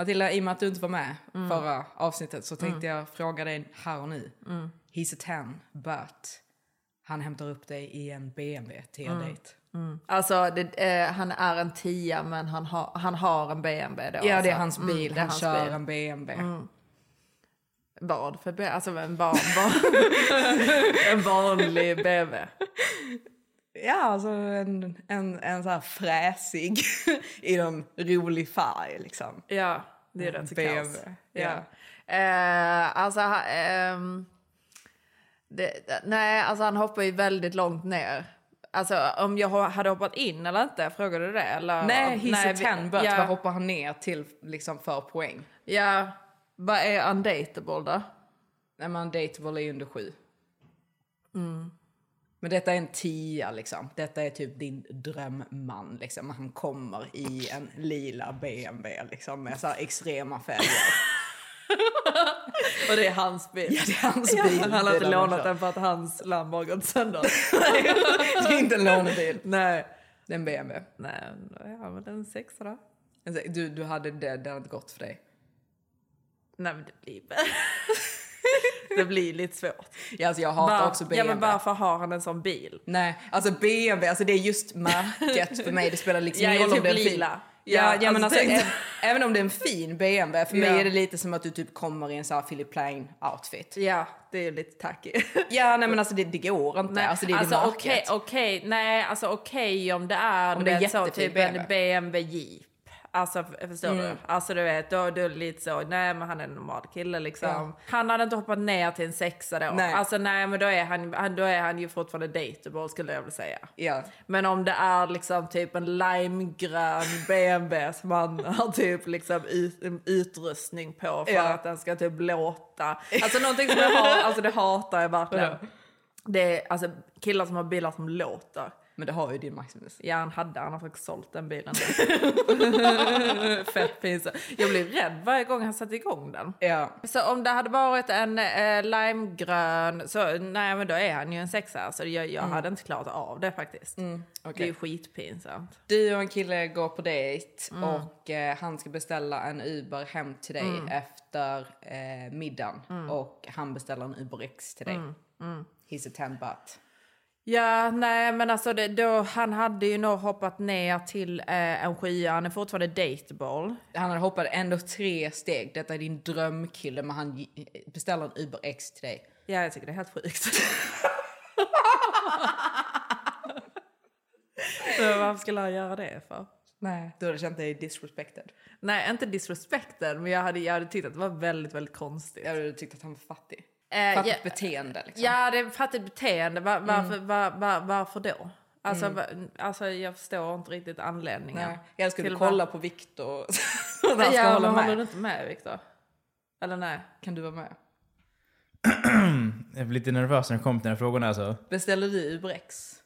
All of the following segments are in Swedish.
Matilda, i och med att du inte var med förra avsnittet så tänkte jag fråga dig här och nu. He's a 10, but han hämtar upp dig i en BMW till er dejt. Alltså det, eh, han är en tia men han har, han har en BMW då. Ja, det alltså. är hans Mm, bil. det är han hans kör bil. en BMW. Vad för BMW? Alltså en, barn, barn, en vanlig BMW. Ja, alltså en, en, en så här fräsig i någon rolig färg liksom. Ja, det är rätt BMW, kaos. ja. Ja. Eh, alltså, ehm, det, nej, alltså han hoppar ju väldigt långt ner. Alltså om jag hade hoppat in eller inte, frågade du det? Eller? Nej, nej, a 10 but ja, vad hoppar han ner till liksom för poäng? Ja, vad är undateable då? När man dateable är under sju. Mm. Men detta är en tia liksom. Detta är typ din drömman liksom. Han kommer i en lila BMW liksom med så extrema färger. Och det är hans bil. Ja, det är hans bil. Han har inte lånat den för att hans lamm har gått sönder. det är inte en lånebil. nej. Det är en BMW. Nej, ja men en sexa då? Du, du hade det, det hade inte gått för dig. Nej men det blir... det blir lite svårt. Ja, alltså jag hatar Var- också Ja BMW. men varför har han en sån bil? Nej, alltså BMW, alltså det är just märket för mig. Det spelar liksom Ja, ingen roll om det är en lila. Ja, Ja, ja, men alltså, alltså, även om det är en fin BMW, för mig Ja. är det lite som att du typ kommer i en sån här Philip Plain outfit. Ja, det är lite tacky. Ja, nej men alltså det, det går inte. Nej, alltså det är alltså det okej, okej, nej alltså okej om det är, Om det är så, typ en BMW. BMW Jeep. Alltså förstår du? Alltså du vet, då, då är det lite så, nej men han är en normal kille liksom. Ja. Han hade inte hoppat ner till en sexa då. Nej. Alltså nej men då är han, han- då är han ju fortfarande dateable skulle jag vilja säga. Ja. Men om det är liksom typ en limegrön BMW som man har typ liksom ut, utrustning på för Ja. att den ska typ låta. Alltså någonting som jag har, alltså det hatar jag verkligen. Vadå? Det är alltså killar som har bilar som låter. Men det har ju din Maximus. Ja han hade, han har faktiskt sålt den bilen. Fett pinsamt. Jag blev rädd varje gång han satte igång den. Ja. Så om det hade varit en eh, limegrön, så nej men då är han ju en sexa. Så jag, jag hade inte klarat av det faktiskt. Det är Mm. okej. ju skitpinsamt. Du och en kille går på dejt Mm. och eh, han ska beställa en Uber hem till dig Mm. efter eh, middagen. Och han beställer en Uber X till dig. Mm. He's a 10 but. Ja, nej men alltså det, då, han hade ju nog hoppat ner till eh, en sjua. Han är fortfarande dateable. Han hade hoppat ändå tre steg. Detta är din drömkille men han beställer en Uber X till dig. Ja, jag tycker det är helt sjukt. Så Varför skulle han göra det för? Nej. Du hade känt dig disrespected. Nej, inte disrespected, men jag hade, jag hade tyckt att det var väldigt, väldigt konstigt. Jag hade tyckt att han var fattig. Eh, Fattigt ja- beteende liksom. Ja, det är fattigt beteende. Var, varför, var, var, varför då? Alltså, va, alltså, jag förstår inte riktigt anledningen. Nej. Jag skulle till kolla var- på Viktor. Ja, hålla men med. håller du inte med Viktor? Eller nej? Kan du vara med? Jag blir lite nervös när det kommer till de här frågorna alltså. Beställer du Uber X?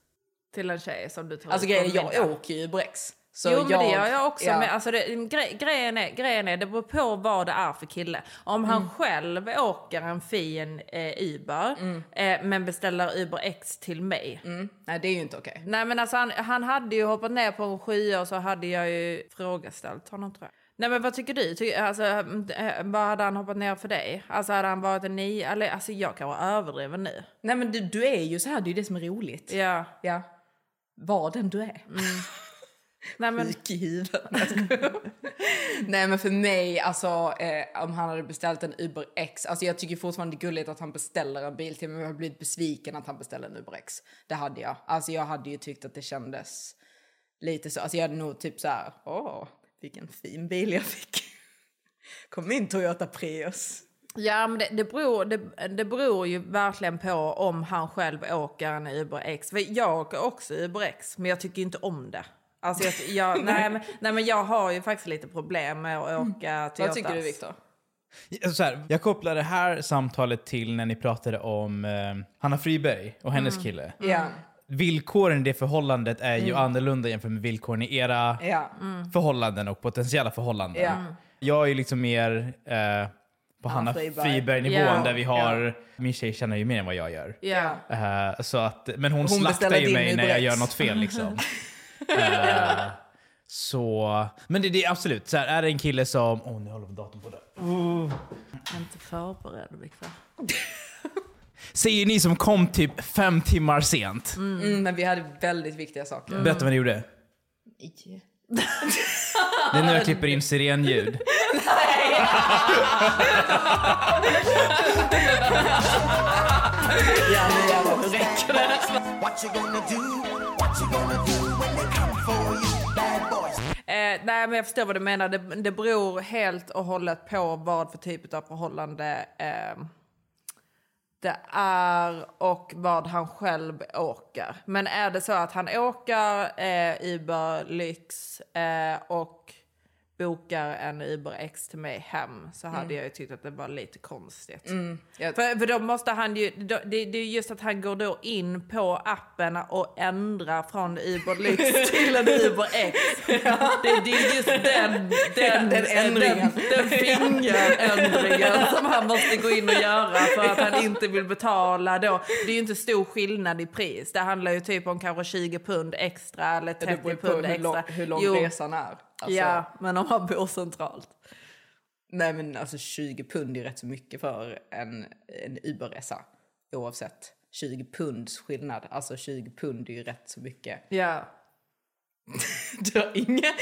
Till en tjej som du tar Alltså grejen jag åker ju Uber X. Så jo men det gör jag också. ja. Men alltså det, gre, grejen, är, grejen är, det beror på vad det är för kille. Om han Mm. själv åker en fin eh, Uber eh, men beställer Uber X till mig. Mm. Nej det är ju inte okej. Nej men alltså han, han hade ju hoppat ner på en sjua och så hade jag ju frågeställt honom tror jag. Nej men vad tycker du? Ty, alltså, eh, vad hade han hoppat ner för dig? Alltså hade han varit en nio? Eller alltså jag kan vara överdriven nu. Nej men du, du är ju så här, det är ju det som är roligt. Ja. Ja. Var den du är. Nej, men, Sjuk i huvudet. Nej, men för mig, alltså eh, om han hade beställt en Uber X, alltså jag tycker fortfarande det är gulligt att han beställer en bil till mig, men jag har blivit besviken att han beställer en Uber X. Det hade jag. Alltså jag hade ju tyckt att det kändes lite så, alltså jag hade nog typ så här, åh, vilken fin bil jag fick. Kom min Toyota Prius. ja, men det, det, beror, det, det beror ju verkligen på om han själv åker en Uber X. För jag åker också Uber X, men jag tycker inte om det. Alltså jag, jag, nej, men, nej, men jag har ju faktiskt lite problem med att åka Toyotas. Vad tycker du Viktor? Så här, jag kopplar det här samtalet till när ni pratade om eh, Hanna Friberg och hennes kille. Ja. Villkoren i det förhållandet är ju annorlunda jämfört med villkoren i era Ja. förhållanden och potentiella förhållanden. Ja. Jag är liksom mer eh, på Hanna Friberg. Friberg-nivån Ja. där vi har... Min tjej känner ju mer än vad jag gör. Ja. Eh, så att, men hon, Hon slaktar ju mig när jag gör något fel liksom. Eh, så, men det, det är absolut, så här, är det en kille som... Åh, oh, nu håller datorn på det. Jag är inte förberedd, Viktor. Säger ni som kom typ fem timmar sent. Mm, men vi hade väldigt viktiga saker. Berätta vad ni gjorde. Nej. Det är nu jag klipper in sirenljud. Ja, nu jävlar, nu räcker det. What you gonna do? What you gonna do when they come for you? Bad boys. Eh, nej, men jag förstår vad du menar. Det, det beror helt och hållet på vad för typ av förhållande eh, det är och vad han själv åker. Men är det så att han åker eh, Uber Lyx eh, och bokar en Uber X till mig hem så hade jag ju tyckt att det var lite konstigt. Jag- För, för då måste han ju, då, det, det är just att han går då in på appen och ändrar från Uber Lyx till en Uber X. Det, det är just den, den, Den ändringen. den, den fingerändringen som han måste gå in och göra för att han inte vill betala då. Det är ju inte stor skillnad i pris. Det handlar ju typ om kanske 20 pund extra eller Det 30 beror på pund hur lång, extra. hur lång Jo, resan är. Alltså, Ja, men om han bor centralt. Nej men alltså 20 pund är rätt så mycket för en, en Uberresa. Oavsett. 20 punds skillnad. Alltså 20 pund är ju rätt så mycket. Ja. Du har inget,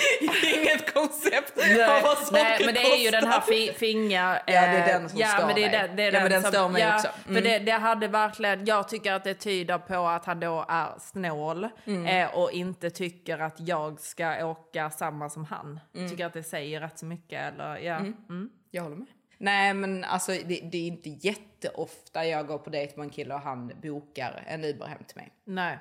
inget koncept Nej, av vad saker nej, men det är ju den här kostar. fi, finger... Ja, det är den som ja, stör men det är mig. den, det är Ja, den men den som, stör mig ja, också. För det, det hade verkligen, jag tycker att det tyder på att han då är snål Mm. eh, och inte tycker att jag ska åka samma som han. Mm. Tycker att det säger rätt så mycket eller ja. Mm. Jag håller med. Nej men alltså det, det är inte jätteofta jag går på dejt med en kille och han bokar en Uber hem till mig. Nej,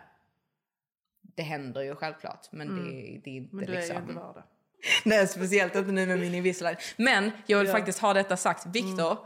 Det händer ju självklart men det, det är inte men du är liksom... ju inte. Nej, speciellt inte nu med min Invisalign. Men jag vill faktiskt ha detta sagt. Viktor,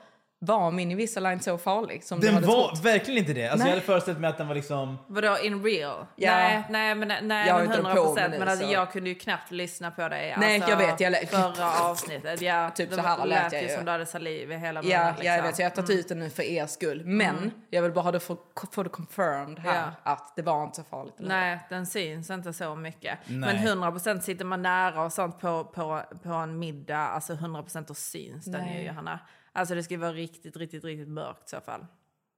var min Invisalign så farlig som Den var trott? verkligen inte det. Alltså, Nej. jag hade föreställt mig att den var liksom... Vadå in real? Ja. Nej, nej men, nej, Jag men inte 100 på med procent. Men alltså, så. jag kunde ju knappt lyssna på dig. Nej, alltså, jag vet, jag lät- Förra avsnittet. Ja, Typ så här lät jag ju som du hade saliv i hela munnen. Ja, liksom. jag vet. Så jag har tagit ut den nu för er skull. Men jag vill bara ha det för, få det confirmed här. Ja. Att det var inte så farligt. eller? Nej, den syns inte så mycket. Nej. Men 100% sitter man nära och sånt på, på, på en middag, alltså 100% då syns den ju Johanna. Alltså det ska ju vara riktigt, riktigt, riktigt mörkt i så fall.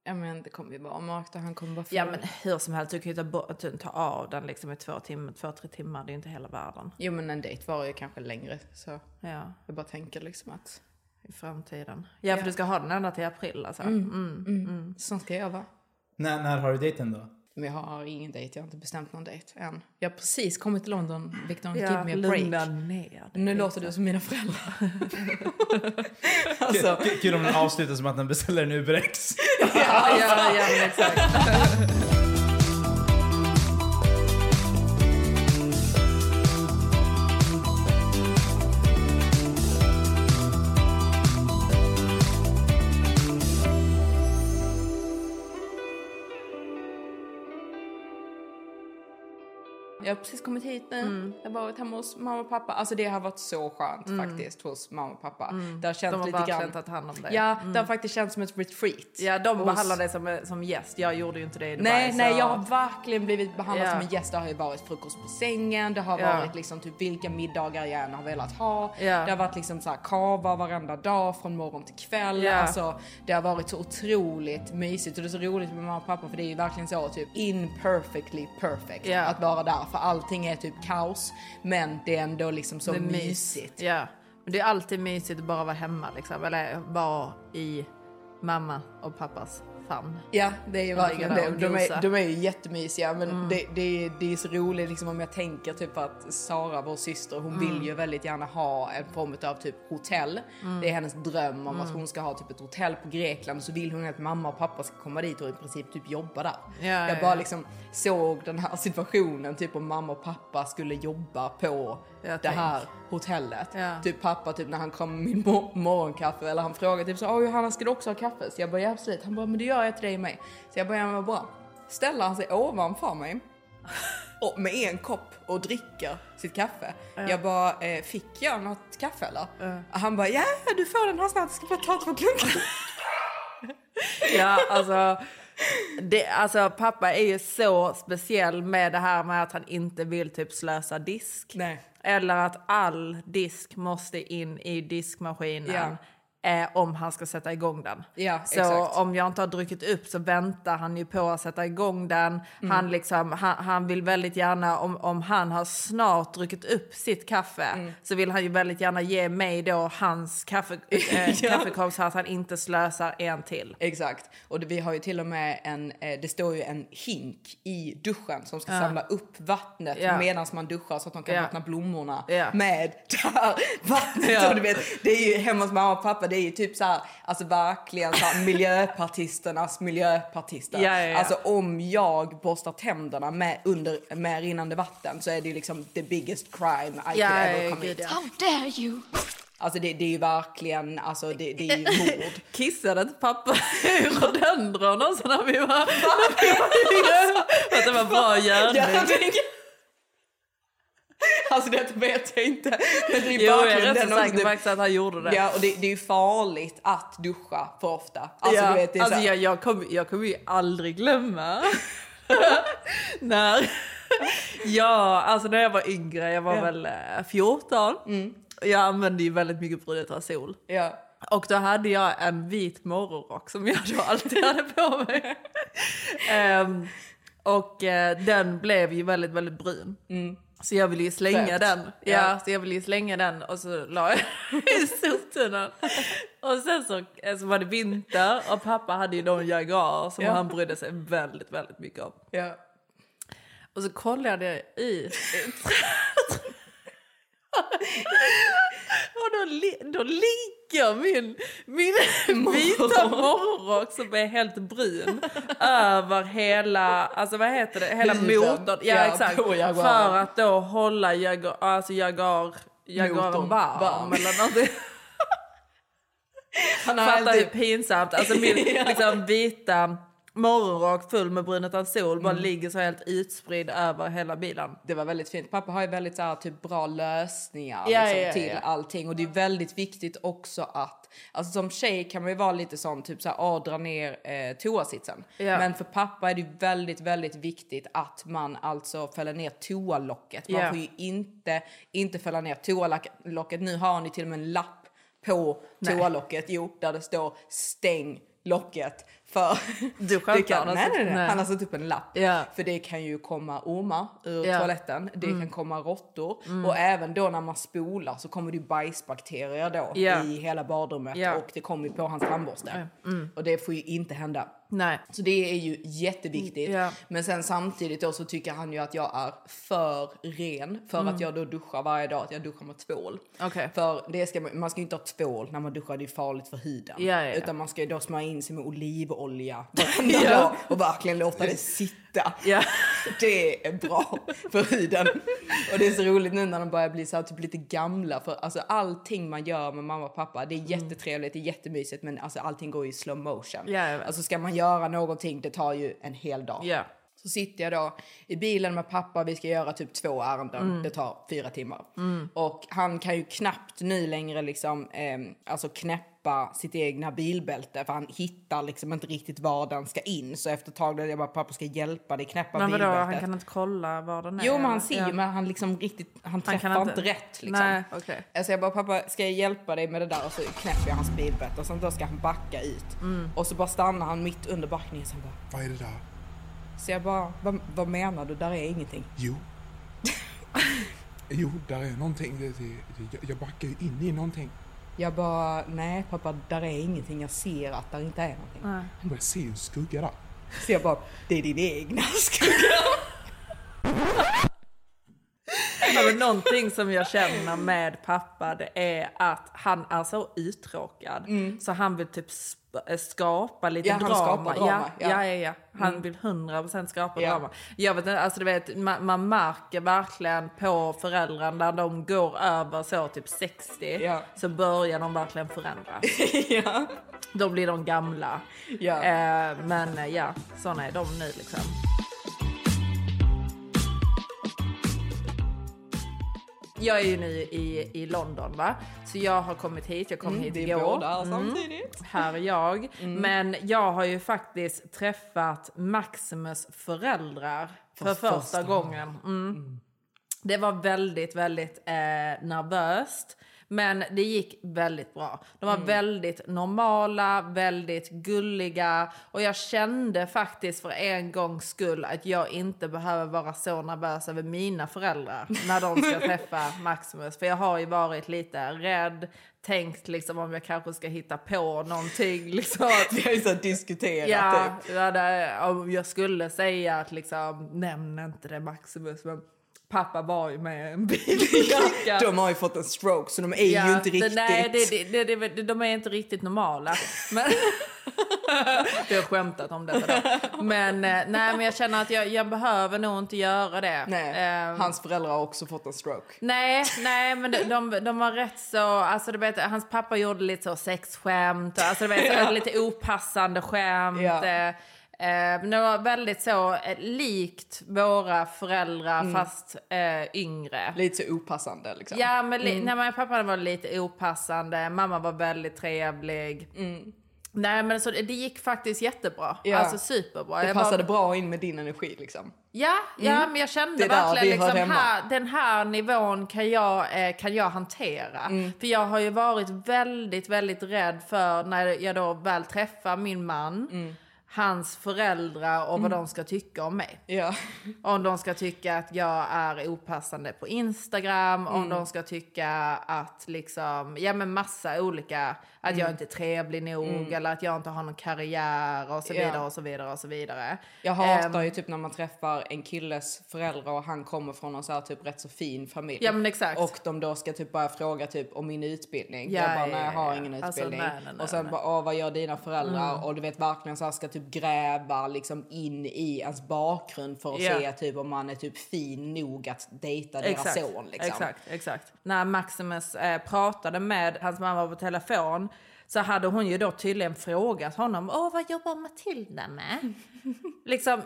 Ja men det kommer ju vara mörkt och han kommer vara full. Ja men hur som helst, du kan ju ta, bort- ta av den liksom i två, timmar, två, tre timmar, det är ju inte hela världen. Jo men en dejt var ju kanske längre. Så Ja, jag bara tänker liksom att i framtiden. Ja, för du ska ha den ända till april alltså. Mm. sånt ska jag vara. När, när har du dejten då? Men jag har ingen dejt, jag har inte bestämt någon dejt än. Jag har precis kommit till London, Victor, Ja, give me a lugna break. ner dig. Nu låter du som mina föräldrar. alltså, Kul om den avslutar som att den beställer en Uber X. Ja, ja, ja exakt. Jag har precis kommit hit nu. Mm. Jag har varit hemma hos mamma och pappa. Alltså det har varit så skönt faktiskt hos mamma och pappa. Det har Mm. De känts har lite verkligen grann... tagit hand om dig. Ja, det har faktiskt känts som ett retreat. Ja, de Hos- behandlar dig som, som gäst. Jag gjorde ju inte det i Dubai. Nej, nej, så- jag har verkligen blivit behandlad Ja. som en gäst. Det har ju varit frukost på sängen, det har Ja. varit liksom typ vilka middagar jag än har velat ha. Ja. Det har varit liksom så här kava varenda dag från morgon till kväll. Ja. Alltså, det har varit så otroligt mysigt och det är så roligt med mamma och pappa för det är ju verkligen så typ imperfectly perfect att vara där för allting är typ kaos. Men det är ändå liksom så Det är mysigt. Ja. Men det är alltid mysigt att bara vara hemma liksom. Eller vara i mamma och pappas famn. Ja, det är ju verkligen det. De är, de är ju jättemysiga men Mm. det, det, är, det är så roligt liksom om jag tänker typ att Sara, vår syster, hon Mm. vill ju väldigt gärna ha en form av typ hotell. Mm. Det är hennes dröm om att Mm. hon ska ha typ ett hotell på Grekland så vill hon att mamma och pappa ska komma dit och i princip typ jobba där. Ja, jag ja, bara ja. liksom såg den här situationen, typ om mamma och pappa skulle jobba på Jag det tänk. här hotellet. Ja. Typ pappa typ när han kom med min mor- morgonkaffe eller han frågade typ så åh Johanna ska du också ha kaffe? Så jag bara ja absolut. Han bara men det gör jag till dig med. Så jag bara ja men vad bra. Ställer han sig ovanför mig och med en kopp och dricker sitt kaffe. Ja. Jag bara eh, fick jag något kaffe eller? Han bara ja du får den här snart, jag ska bara ta två klunkar. Ja, alltså, det, alltså pappa är ju så speciell med det här med att han inte vill typ slösa disk. Nej. Eller att all disk måste in i diskmaskinen. Ja. Eh, om han ska sätta igång den. Ja, så exakt. om jag inte har druckit upp så väntar han ju på att sätta igång den. Mm. Han, liksom, han, han vill väldigt gärna, om, om han har snart druckit upp sitt kaffe, Mm. så vill han ju väldigt gärna ge mig då hans kaffe, eh, Ja. kaffekopp så att han inte slösar en till. Exakt. Och det, vi har ju till och med en, eh, det står ju en hink i duschen som ska Ja. samla upp vattnet Ja. medan man duschar så att de kan Ja. vattna blommorna med det här vattnet. Ja. Och du vet, det är ju hemma hos mamma och pappa, det är ju typ så här, alltså verkligen så här miljöpartisternas miljöpartister. Ja, ja, ja. Alltså om jag borstar tänderna med, under, med rinnande vatten så är det ju liksom the biggest crime I Ja, could ever commit. How dare you! Alltså det, det är ju verkligen, alltså det, det är ju mord. Kissade inte pappa i rhododendron också när vi var... när vi var- Att det var bra Ja, görning. Alltså det vet jag inte. Men det är Jo, jag är rätt säker faktiskt att han gjorde det. Ja, och det, det är ju farligt att duscha för ofta. Alltså ja, du vet, det är alltså jag, jag, kommer, jag kommer ju aldrig glömma när... ja, alltså när jag var yngre, jag var Ja. väl eh, 14. Jag använde ju väldigt mycket Brunetta sol. Ja. Och då hade jag en vit morgonrock som jag då alltid hade på mig. Ehm, och eh, den blev ju väldigt, väldigt brun. Så jag ville ju slänga Främt. den. Ja, Ja. så jag ville ju slänga den och så la jag i soptunnan. Och sen så, eh, så var det vinter och pappa hade ju en Jaguar som Ja. han brydde sig väldigt, väldigt mycket om. Ja. Och så kollade jag i Och då, li- då ligger min, min vita morgonrock som är helt brun över hela, alltså vad heter det, hela motorn. Ja, Ja, exakt. För att då hålla Jaguar, alltså Jaguar, Jaguaren Motorn varm, varm. eller någonting. Han har Fattar alltid- hur pinsamt, alltså min liksom vita morgonrock full med brunet sol bara Mm. ligger så helt utspridd över hela bilen. Det var väldigt fint. Pappa har ju väldigt så här, typ bra lösningar Ja, liksom, ja, till ja. allting. Och det är väldigt viktigt också att, alltså som tjej kan man ju vara lite sån, typ så här, "Åh, dra ner eh, toasitsen. Men för pappa är det väldigt, väldigt viktigt att man alltså fäller ner toalocket. Man får ju inte, inte fälla ner toalocket. Nu har ni till och med en lapp på toalocket, jo, där det står stäng locket. För Du skämtar, det kan, han har nej, nej, nej, nej. han har satt upp en lapp. Ja. För det kan ju komma ormar ur Ja. toaletten, det Mm. kan komma råttor Mm. och även då när man spolar så kommer det ju bajsbakterier då Ja. i hela badrummet och det kommer ju på hans tandborste. Mm. Och det får ju inte hända. Nej. Så det är ju jätteviktigt. Ja. Men sen samtidigt då så tycker han ju att jag är för ren för Mm. att jag då duschar varje dag, att jag duschar med tvål. Okej. För det ska, man man ska ju inte ha tvål när man duschar, det är farligt för huden. Ja, ja. Utan man ska ju då smörja in sig med olivolja varenda dag och verkligen låta det sitta. Ja. Det är bra för huden. Och det är så roligt nu när de börjar bli så här, typ lite gamla. För alltså allting man gör med mamma och pappa, det är jättetrevligt, det är jättemysigt men alltså allting går i slow motion. Vet. Alltså ska man göra någonting, det tar ju en hel dag. Ja. Så sitter jag då i bilen med pappa, vi ska göra typ två ärenden. Mm. Det tar fyra timmar. Mm. Och han kan ju knappt nu längre liksom, eh, alltså knäppa sitt egna bilbälte för han hittar liksom inte riktigt var den ska in. Så efter ett tag då jag bara, pappa ska hjälpa dig knäppa Men vadå, bilbältet. han kan inte kolla var den är? Jo men han ser ju Ja. men han liksom riktigt, han Han träffar kan inte, inte- rätt liksom. Nej, okej. Alltså jag bara pappa ska jag hjälpa dig med det där och så knäpper jag hans bilbälte och sen då ska han backa ut. Mm. Och så bara stannar han mitt under backningen och sen bara Vad är det där? Så jag bara, vad, vad menar du? Där är ingenting. Jo, Jo, där är någonting. Det, det, det, jag backar ju in i någonting. Jag bara, nej pappa, där är ingenting. Jag ser att där inte är någonting. Han börjar se en skugga där. Så jag bara, det är din egna skugga. Ja, men någonting som jag känner med pappa det är att han är så uttråkad. Så han vill typ skapa lite Mm. Ja, han drama. skapar drama, Ja, ja. ja, ja. Han vill 100% skapa Ja. drama. Jag vet inte, alltså du vet, man, man märker verkligen på föräldrarna när de går över så typ 60 Ja. så börjar de verkligen förändras. ja. Då blir de gamla. Ja. Eh, men eh, ja, såna är de nu liksom. Jag är ju nu i, i London va, så jag har kommit hit, jag kom hit Mm, vi är igår. båda här Mm. samtidigt. Här är jag. Men jag har ju faktiskt träffat Maximus föräldrar för, första, gången. Mm. Det var väldigt, väldigt eh, nervöst. Men det gick väldigt bra. De var väldigt normala, väldigt gulliga. Och jag kände faktiskt för en gångs skull att jag inte behöver vara så nervös över mina föräldrar när de ska träffa Maximus. För jag har ju varit lite rädd, tänkt liksom om jag kanske ska hitta på någonting. Liksom. Vi har ju så diskuterat Ja, typ. ja om jag skulle säga att liksom, nämn inte det Maximus, men pappa var ju med en bilolycka. De har ju fått en stroke så de är ju inte riktigt... Nej, det, det, det, de är inte riktigt normala. Men, vi har skämtat om detta då. Men, eh, nej, men jag känner att jag, jag behöver nog inte göra det. Nej, Ehm, hans föräldrar har också fått en stroke. Nej, nej, men de, de, de var rätt så, alltså du vet, hans pappa gjorde lite så sexskämt, alltså du vet, så, lite opassande skämt. Ja. Eh, men det var väldigt så eh, likt våra föräldrar fast eh, yngre. Lite så opassande liksom. Ja, men, li- nej, men pappa var lite opassande, mamma var väldigt trevlig. Nej men så det, det gick faktiskt jättebra. Ja. Alltså superbra. Det Jag passade var- bra in med din energi liksom. Ja, ja men jag kände Det är där vi verkligen hör liksom hemma. här, den här nivån kan jag, eh, kan jag hantera. Mm. För jag har ju varit väldigt, väldigt rädd för när jag då väl träffar min man, Mm. Hans föräldrar och vad de ska tycka om mig. Ja. Om de ska tycka att jag är opassande på Instagram, Mm. om de ska tycka att liksom, ja men massa olika, att Mm. jag inte är trevlig nog eller att jag inte har någon karriär och så Ja. vidare och så vidare och så vidare. Jag hatar Ehm, ju typ när man träffar en killes föräldrar och han kommer från en så här typ rätt så fin familj. Ja, men exakt. Och de då ska typ börja fråga typ om min utbildning. Ja, jag bara, ja, nej jag har ja. ingen Alltså, utbildning. nej, nej, nej, och sen bara, åh vad gör dina föräldrar? Och du vet verkligen så här ska typ gräva liksom in i ens bakgrund för att Ja. se typ om man är typ fin nog att dejta deras Exakt, son liksom. exakt, exakt. När Maximus eh, pratade med hans mamma på telefon så hade hon ju då tydligen frågat honom, åh vad jobbar Matilda med? liksom,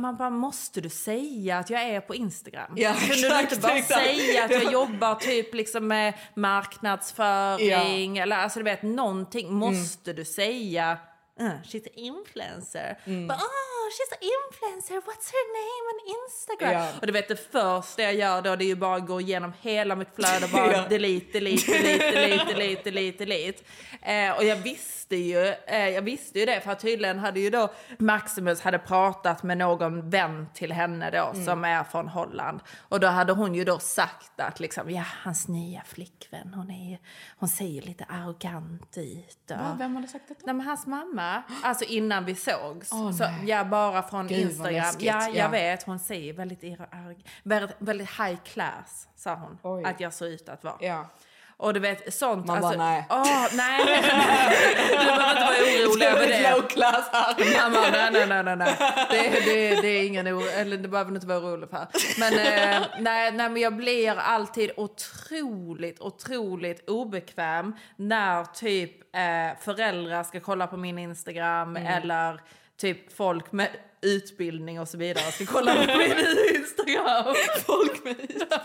man bara, måste du säga att jag är på Instagram? Ja, Kunde du exakt, inte bara exakt. säga att jag jobbar typ liksom med marknadsföring? Eller alltså du vet, någonting måste du säga. Uh, she's an influencer. Bara, oh, she's an influencer. What's her name on Instagram? Ja. Och du vet det första jag gör då det är ju bara att gå igenom hela mitt flöde och bara Ja. delete, delete, delete, delete, delete, delete, delete. Eh, och jag visste ju, eh, jag visste ju det för tydligen hade ju då Maximus hade pratat med någon vän till henne då Mm. som är från Holland. Och då hade hon ju då sagt att liksom, ja hans nya flickvän hon är ju, hon ser ju lite arrogant ut. Och, Vem hade sagt detta? Nej men hans mamma, alltså innan vi sågs. Åh, så, nej. ja, bara från Gud, Instagram. Ja, jag Ja. vet. Hon säger väldigt, väldigt, väldigt high class, sa hon. Oj. Att jag såg ut att vara. Ja. Och du vet, sånt. Man alltså, bara, nej. Åh, nej. Du behöver inte vara orolig över Det low class här. Mamma, nej, nej, nej, nej, nej. Det, det, det är ingen oro, eller det behöver inte vara orolig för. Men, eh, nej, nej, men jag blir alltid otroligt, otroligt obekväm när typ eh, föräldrar ska kolla på min Instagram eller typ folk med utbildning och så vidare ska kolla på min Instagram. Folk med utbildning.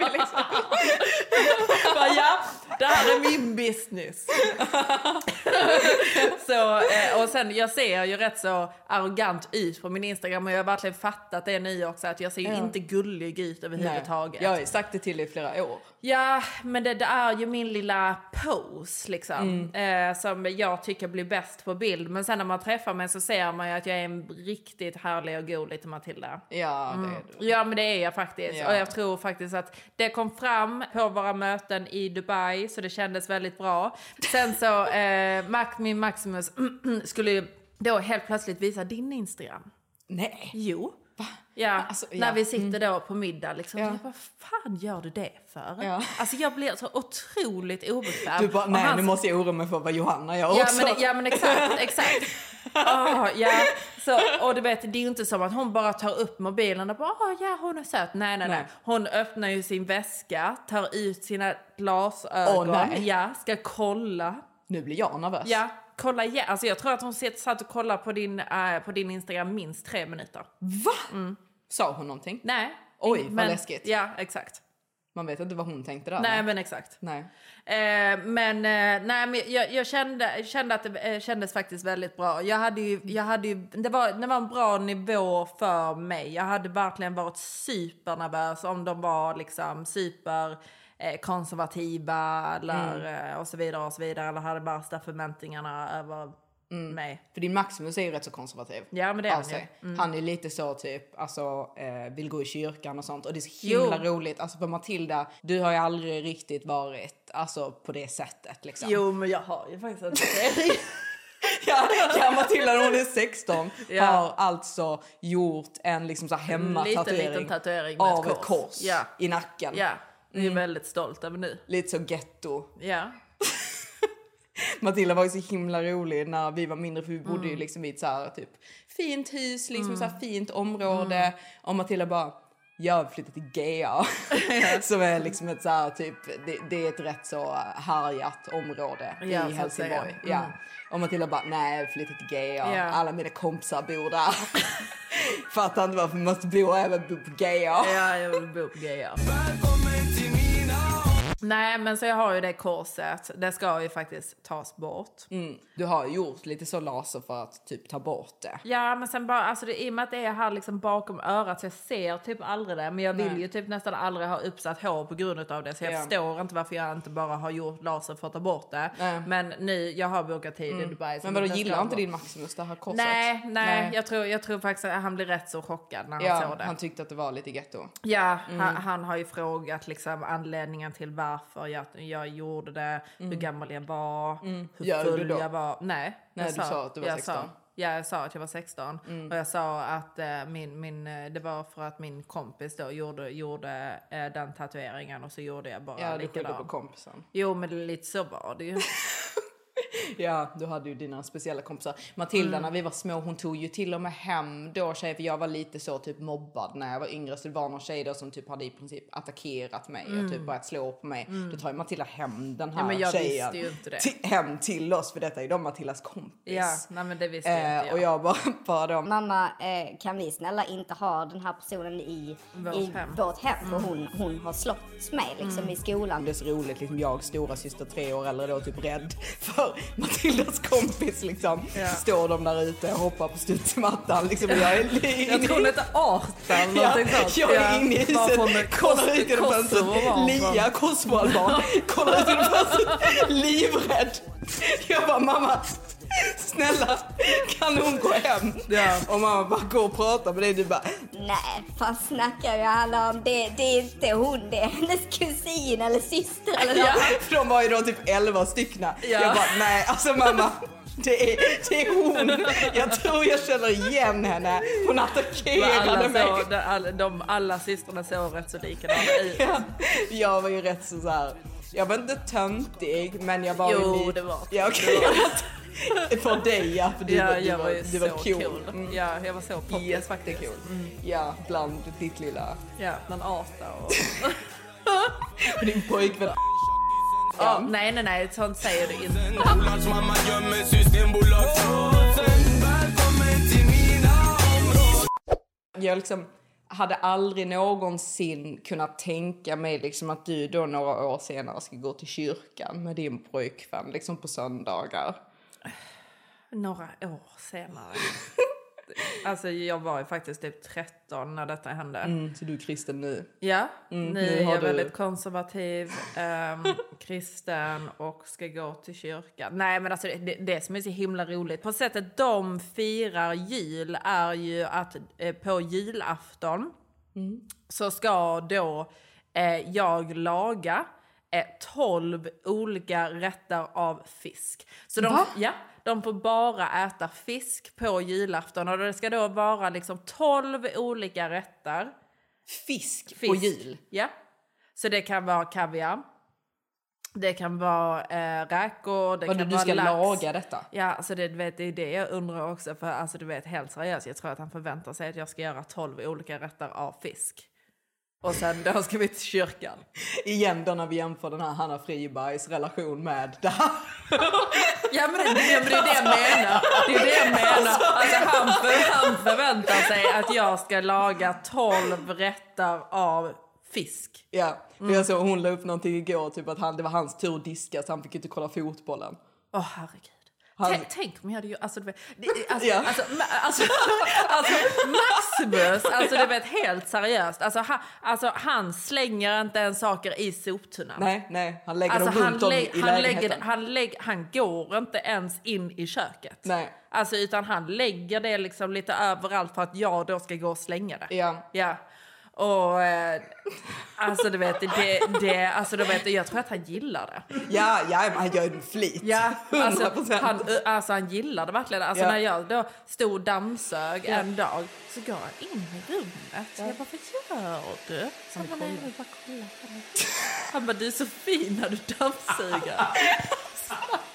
Bara, ja, det här är min business. så, eh, och sen, jag ser ju rätt så arrogant ut på min Instagram och jag har verkligen fattat det nu också att jag ser ju Ja. inte gullig ut överhuvudtaget. Jag har ju sagt det till dig i flera år. Ja, men det, det är ju min lilla pose liksom. Mm. Eh, som jag tycker blir bäst på bild. Men sen när man träffar mig så ser man ju att jag är en riktigt härlig och god liten Matilda. Ja, det är du. Ja men det är jag faktiskt. Ja. Och jag tror faktiskt att det kom fram på våra möten i Dubai så det kändes väldigt bra. Sen så, eh, Mac, min Maximus skulle ju då helt plötsligt visa din Instagram. Nej. Jo. Ja, Alltså, ja. när vi sitter då på middag liksom. Ja. Jag bara, fan gör du det för? Ja. Alltså jag blir så otroligt obekväm. Du bara, nej han- nu måste jag oroa mig för vad Johanna gör Ja också. men, ja men exakt, exakt. Ah, ja. så, och du vet, det är ju inte som att hon bara tar upp mobilen och bara ah, ja hon är söt. Nej, nej, nej. Nej. Hon öppnar ju sin väska, tar ut sina glasögon, nej. ja, ska kolla. Nu blir jag nervös. Ja, kolla igen. Alltså jag tror att hon satt och kollade på din, eh, på din Instagram minst tre minuter. Va? Sa hon någonting? Nej. Oj, vad men, läskigt. Ja, exakt. Man vet inte vad hon tänkte där. Nej men exakt. Nej. Eh, men eh, nej, men jag, jag kände, kände att det eh, kändes faktiskt väldigt bra. Jag hade ju, jag hade ju, det, var, det var en bra nivå för mig. Jag hade verkligen varit supernervös om de var liksom super konservativa eller, eh, och så vidare och så vidare. Eller hade värsta förväntningarna över mig. För din Maximus är ju rätt så konservativ. Ja men det är han ju. sig. Han är lite så typ, alltså eh, vill gå i kyrkan och sånt. Och det är så himla Jo. roligt. Alltså för Matilda, du har ju aldrig riktigt varit alltså på det sättet liksom. Jo men jag har ju faktiskt en tatuering. Ja, ja Matilda när hon är 16 Ja. har alltså gjort en liksom så här hemmatatuering Liten, liten tatuering av ett ett kors. kors Ja. i nacken. ja, det är jag väldigt stolt över nu. Lite så getto. Ja. Matilda var ju så himla rolig när vi var mindre för vi bodde Mm. ju liksom i ett så här typ fint hus, liksom så här fint område. Mm. Och Matilda bara, jag vill flytta till GA. Som är liksom ett så här typ, det, det är ett rätt så härjat område Ja, i Helsingborg. säga. Ja. Mm. Och Matilda bara, nej flytta till GA. Ja. Alla mina kompisar bor där. Fattar inte varför man måste bo även bo på GA. Ja, jag vill bo på GA. Nej, men så jag har ju det korset. Det ska ju faktiskt tas bort. Mm. Du har ju gjort lite så laser för att typ ta bort det. Ja, men sen bara, alltså det, i och med att det är här liksom bakom örat så jag ser typ aldrig det. Men jag vill Nej. ju typ nästan aldrig ha uppsatt hår på grund av det. Så jag Ja. förstår inte varför jag inte bara har gjort laser för att ta bort det. Nej. Men nu, jag har bokat tid i Dubai. Men vadå, gillar inte din Maximus det här korset? Nej, nej, Jag, tror, jag tror faktiskt att han blir rätt så chockad när han Ja, såg det. han tyckte att det var lite getto. Ja, han, han har ju frågat liksom anledningen till varför jag, jag gjorde det, hur gammal jag var, hur Mm. Gör du full jag var. Nej, Nej, jag du sa att du var jag 16. Sa, ja, jag sa att jag var 16. Mm. Och jag sa att eh, min, min, eh, det var för att min kompis då gjorde, gjorde eh, den tatueringen och så gjorde jag bara Ja, du skyllde likadan. på kompisen. Jo, men lite så var det ju. Ja, du hade ju dina speciella kompisar. Matilda Mm. när vi var små, hon tog ju till och med hem då tjejer, för jag var lite så typ mobbad när jag var yngre. Så det var någon tjej då som typ hade i princip attackerat mig och typ börjat slå på mig. Då tar ju Matilda hem den här Mm. Ja, men jag tjejen visste ju inte det. till- hem till oss, för detta är ju då Matildas kompis. ja, nej men det visste jag Eh, inte och jag bara, bara då, Mamma, eh, kan vi snälla inte ha den här personen i Vårt i hem. vårt hem? För hon, hon har slått mig liksom i skolan. Det är så roligt, liksom jag, stora syster tre år äldre då, typ rädd för Matildas kompis liksom. Ja. Står de där ute och hoppar på studsmattan liksom. Jag, är Jag tror hon hette Arta eller Ja, jag är inne i huset, kollar ut genom fönstret. Lia, kosovoalban, kollar ut genom fönstret, livrädd. Jag bara, mamma, snälla, kan hon gå hem? Ja. Och mamma bara, gå och prata med dig. Du bara, Nej, vad snackar jag alla om? Det, det är inte hon, det är hennes kusin eller syster eller Ja, något. för de var ju då typ 11 styckna. Ja. Jag bara, nej alltså mamma. Det är, det är hon. Jag tror jag känner igen henne. Hon attackerade alla, mig. så, de, alla, de, alla systrarna såg rätt så likadana ut. Ja, jag var ju rätt så, så här. Jag var inte töntig men jag var Jo, lite... det var- Ja, okej. för dig ja, för du, ja, var, du, jag var, var du var cool. cool. Mm. Ja, jag var så poppis faktiskt. Jättekul. Ja, bland ditt lilla... Ja, någon Arta och... Och din pojkvän Ja, nej, nej, nej, sånt säger du inte. Jag liksom hade aldrig någonsin kunnat tänka mig liksom att du då några år senare ska gå till kyrkan med din pojkvän liksom på söndagar. Några år senare. alltså jag var ju faktiskt typ 13 när detta hände. Mm, så du är kristen nu? Ja, Mm, nu är jag du- väldigt konservativ, ehm, kristen och ska gå till kyrkan. Nej men alltså det, det, som är så himla roligt, på sättet de firar jul är ju att eh, på julafton så ska då eh, jag laga eh, 12 olika rätter av fisk. Så de, Va? ja, de får bara äta fisk på julafton och det ska då vara liksom 12 olika rätter. Fisk, Fisk. på jul? Ja. Så det kan vara kaviar. Det kan vara eh, räkor, det Vadå, kan du vara ska lax. laga detta? Ja, alltså det, du vet, det är det jag undrar också. För alltså, du vet, helt seriöst, jag tror att han förväntar sig att jag ska göra 12 olika rätter av fisk. Och sen då ska vi till kyrkan. Igen då när vi jämför den här Hanna Fribergs relation med det här. Ja men det, det, det är det jag menar. Det är det jag menar. Alltså, han, för, han förväntar sig att jag ska laga 12 rätter av fisk. Ja, Mm. jag såg hon la upp någonting igår, typ att han, det var hans tur att diska så han fick inte kolla fotbollen. Åh herregud. Han- Tänk, om jag hade gjort... Alltså, alltså, Ja. alltså, alltså, alltså, Maximus, alltså du vet helt seriöst. Alltså, han, alltså, han slänger inte ens saker i soptunnan. Nej, nej, han lägger Alltså, dem runt om i han, lägenheten. lägger, han, lägg, han går inte ens in i köket. Nej. Alltså, utan han lägger det liksom lite överallt för att jag då ska gå och slänga det. Ja. Ja. Och eh, alltså du vet, det, det, alltså du vet, jag tror att han gillar det. Ja, ja, han gör ju flit. Ja, alltså 100%. han, alltså han gillar det verkligen. Alltså Ja. när jag då stod och dammsög en dag så går han in i rummet. Så jag bara, vad gör du? Så han bara, nej, jag bara kolla på dig. Han bara, du är så fin när du dammsuger.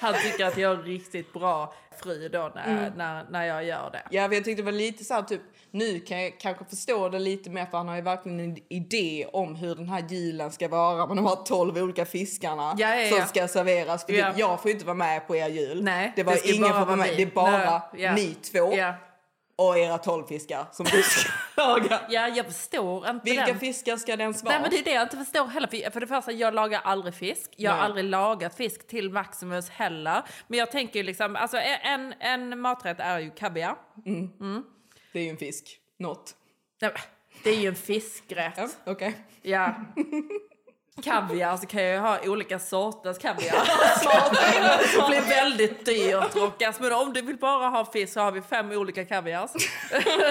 Han tycker att jag är riktigt bra fru då när, Mm. när, när jag gör det. Ja, för jag tyckte det var lite så här, typ, nu kan jag kanske förstå det lite mer för han har ju verkligen en idé om hur den här julen ska vara med de här 12 olika fiskarna Ja, ja, som ja. ska serveras. För typ, jag får ju inte vara med på er jul. Nej, det var det ingen får vara med. Det är bara Nej, ni två. Och era 12 fiskar som du ska laga. Ja, jag förstår inte Vilka den. fiskar ska det ens vara? Nej men det är det jag inte förstår heller. För, det första, jag lagar aldrig fisk. Jag har Nej. aldrig lagat fisk till Maximus heller. Men jag tänker ju liksom, alltså en, en maträtt är ju kaviar. Det är ju en fisk. Nej, men, Det är ju en fiskrätt. Ja, okej. Ja. Kaviar så kan jag ju ha olika sorters kaviar. det blir väldigt dyrt. Och alltså, men om du vill bara ha fisk så har vi fem olika kaviar.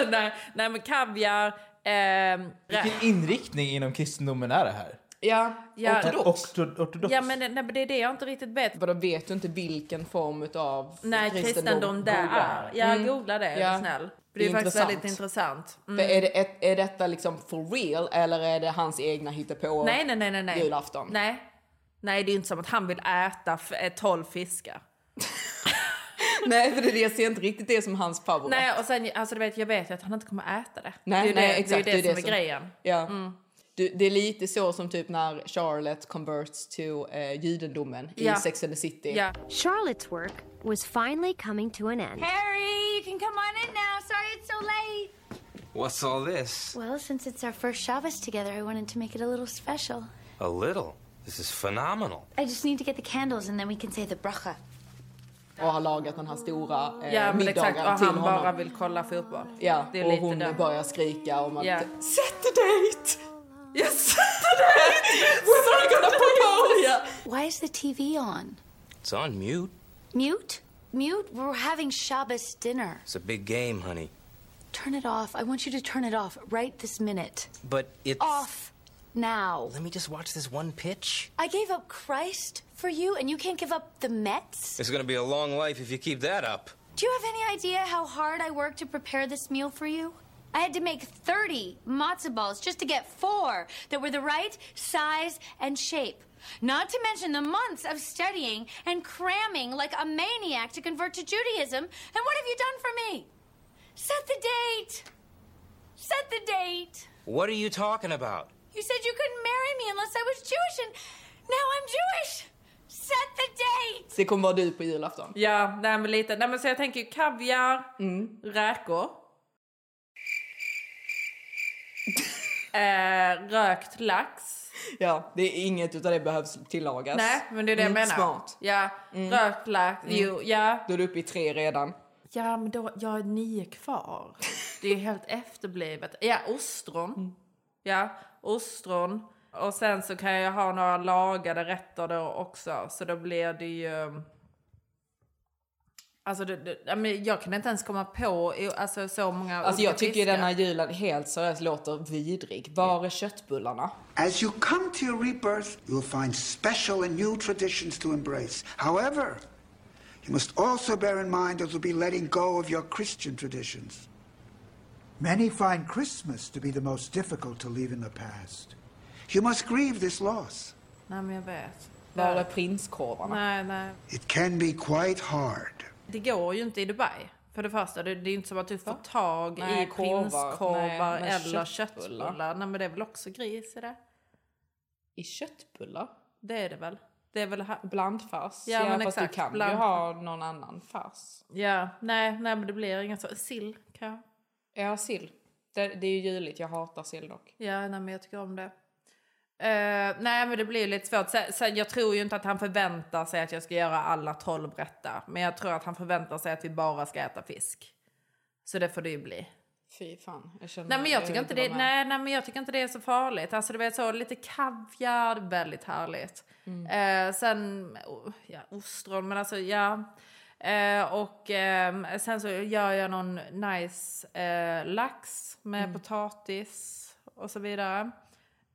nej, nej men kaviar, ehm, Vilken inriktning inom kristendomen är det här? Ja, Ja. ortodox. Orto- ortodox? Ja men, nej, men det är det jag inte riktigt vet. Vadå, vet du inte vilken form av Nej, kristendom det Googla. är. Jag Mm. googlar det, är Ja. snäll. Det det är är faktiskt intressant. väldigt intressant. Mm. För är, det är detta liksom for real eller är det hans egna hittepå Nej, nej, nej, nej, nej. julafton? Nej. Nej, det är ju inte som att han vill äta eh, 12 fiskar. Nej, för det, jag ser inte riktigt det som hans favorit. Nej, och sen, alltså du vet, jag vet ju att han inte kommer äta det. Nej, det är nej, det, exakt, Det är ju det, det är som det är som- grejen. Ja. Mm. Du, det är lite så som typ när Charlotte converts to eh, judendomen Ja. i Sex and the City. Charlotte's work was finally coming to an end. Harry, you can come on in now. Sorry it's so late. What's all this? Well, since it's our first Shabbos together, I wanted to make it a little special. A little. This is phenomenal. I just need to get the candles and then we can say the bracha. Och har lagat den här stora eh, Ja, middagen exakt. Och till han honom. bara vill kolla fotboll. Ja, Det är och lite hon det. börjar skrika om att Ja. Set the date! Yes, set! We're not gonna propose! Why is the TV on? It's on mute. Mute? Mute? We're having Shabbos dinner. It's a big game, honey. Turn it off. I want you to turn it off right this minute. But it's. Off now. Let me just watch this one pitch. I gave up Christ for you, and you can't give up the Mets? It's gonna be a long life if you keep that up. Do you have any idea how hard I worked to prepare this meal for you? I had to make 30 matzo balls just to get four that were the right size and shape. Not to mention the months of studying and cramming like a maniac to convert to Judaism. And what have you done for me? Set the date! Set the date! What are you talking about? You said you couldn't marry me unless I was Jewish, and now I'm Jewish! Set the date! Det kommer vara du på julafton. Ja, nej men lite. Nej men så jag tänker ju kaviar, Mm. räkor. eh, rökt lax. Ja, det är inget utav det behövs tillagas. Nej, men det är det jag Mm, menar. Smart. Ja, Mm. rökt lax. Mm. Jo, ja. Då är du uppe i tre redan. Ja, men då, jag är nio kvar. Det är helt efterblivet. Ja, ostron. Mm. Ja, ostron. Och sen så kan jag ha några lagade rätter då också. Så då blir det ju... Alltså, det, det, jag kan inte ens komma på alltså, så många Alltså jag tycker fiskar. denna julen helt seriöst låter vidrig. Var är köttbullarna? As you come to your rebirth, you'll find special and new traditions to embrace. However, you must also bear in mind that you'll be letting go of your Christian traditions. Many find Christmas to be the most difficult to leave in the past. You must grieve this loss. Nej, men jag vet. Var är prinskorvarna? Nej, nej. It can be quite hard. Det går ju inte i Dubai. För det första, det, det är inte som att du får tag Nej, i korvar. prinskorvar Nej, eller köttbullar. köttbullar. Nej, men det är väl också gris i det? I köttbullar? Det är det väl? Det är väl här... Blandfärs? Ja, men fast exakt. du kan Bland- ju ha någon annan färs. Ja, nej, nej men det blir inget så. Sill kan jag. Ja, sill. Det, det är ju juligt, jag hatar sill dock. Ja, nej, men jag tycker om det. Eh, nej, men det blir lite svårt. Sen, sen, jag tror ju inte att han förväntar sig att jag ska göra alla tolv rätter. Men jag tror att han förväntar sig att vi bara ska äta fisk. Så det får det ju bli. Fy fan. Jag känner, Nej men jag tycker inte det, vara med. nej, nej, men jag tycker inte det är så farligt. Alltså du vet så lite kaviar, väldigt härligt. Mm. Eh, sen, oh, ja ostron, men alltså ja. Eh, och ehm, sen så gör jag någon nice lax med Mm. potatis och så vidare.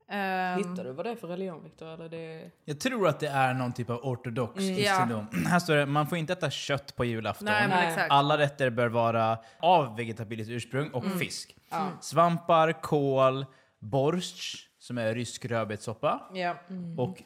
Ehm, Hittar du vad det är för religion Victor? Eller det... Jag tror att det är någon typ av ortodox Mm. kristendom. Här står det, man får inte äta kött på julafton. Nej, men exakt. Alla rätter bör vara av vegetabiliskt ursprung och Mm. fisk. Ja. Svampar, kål, borsch, som är rysk rödbetssoppa, Ja. och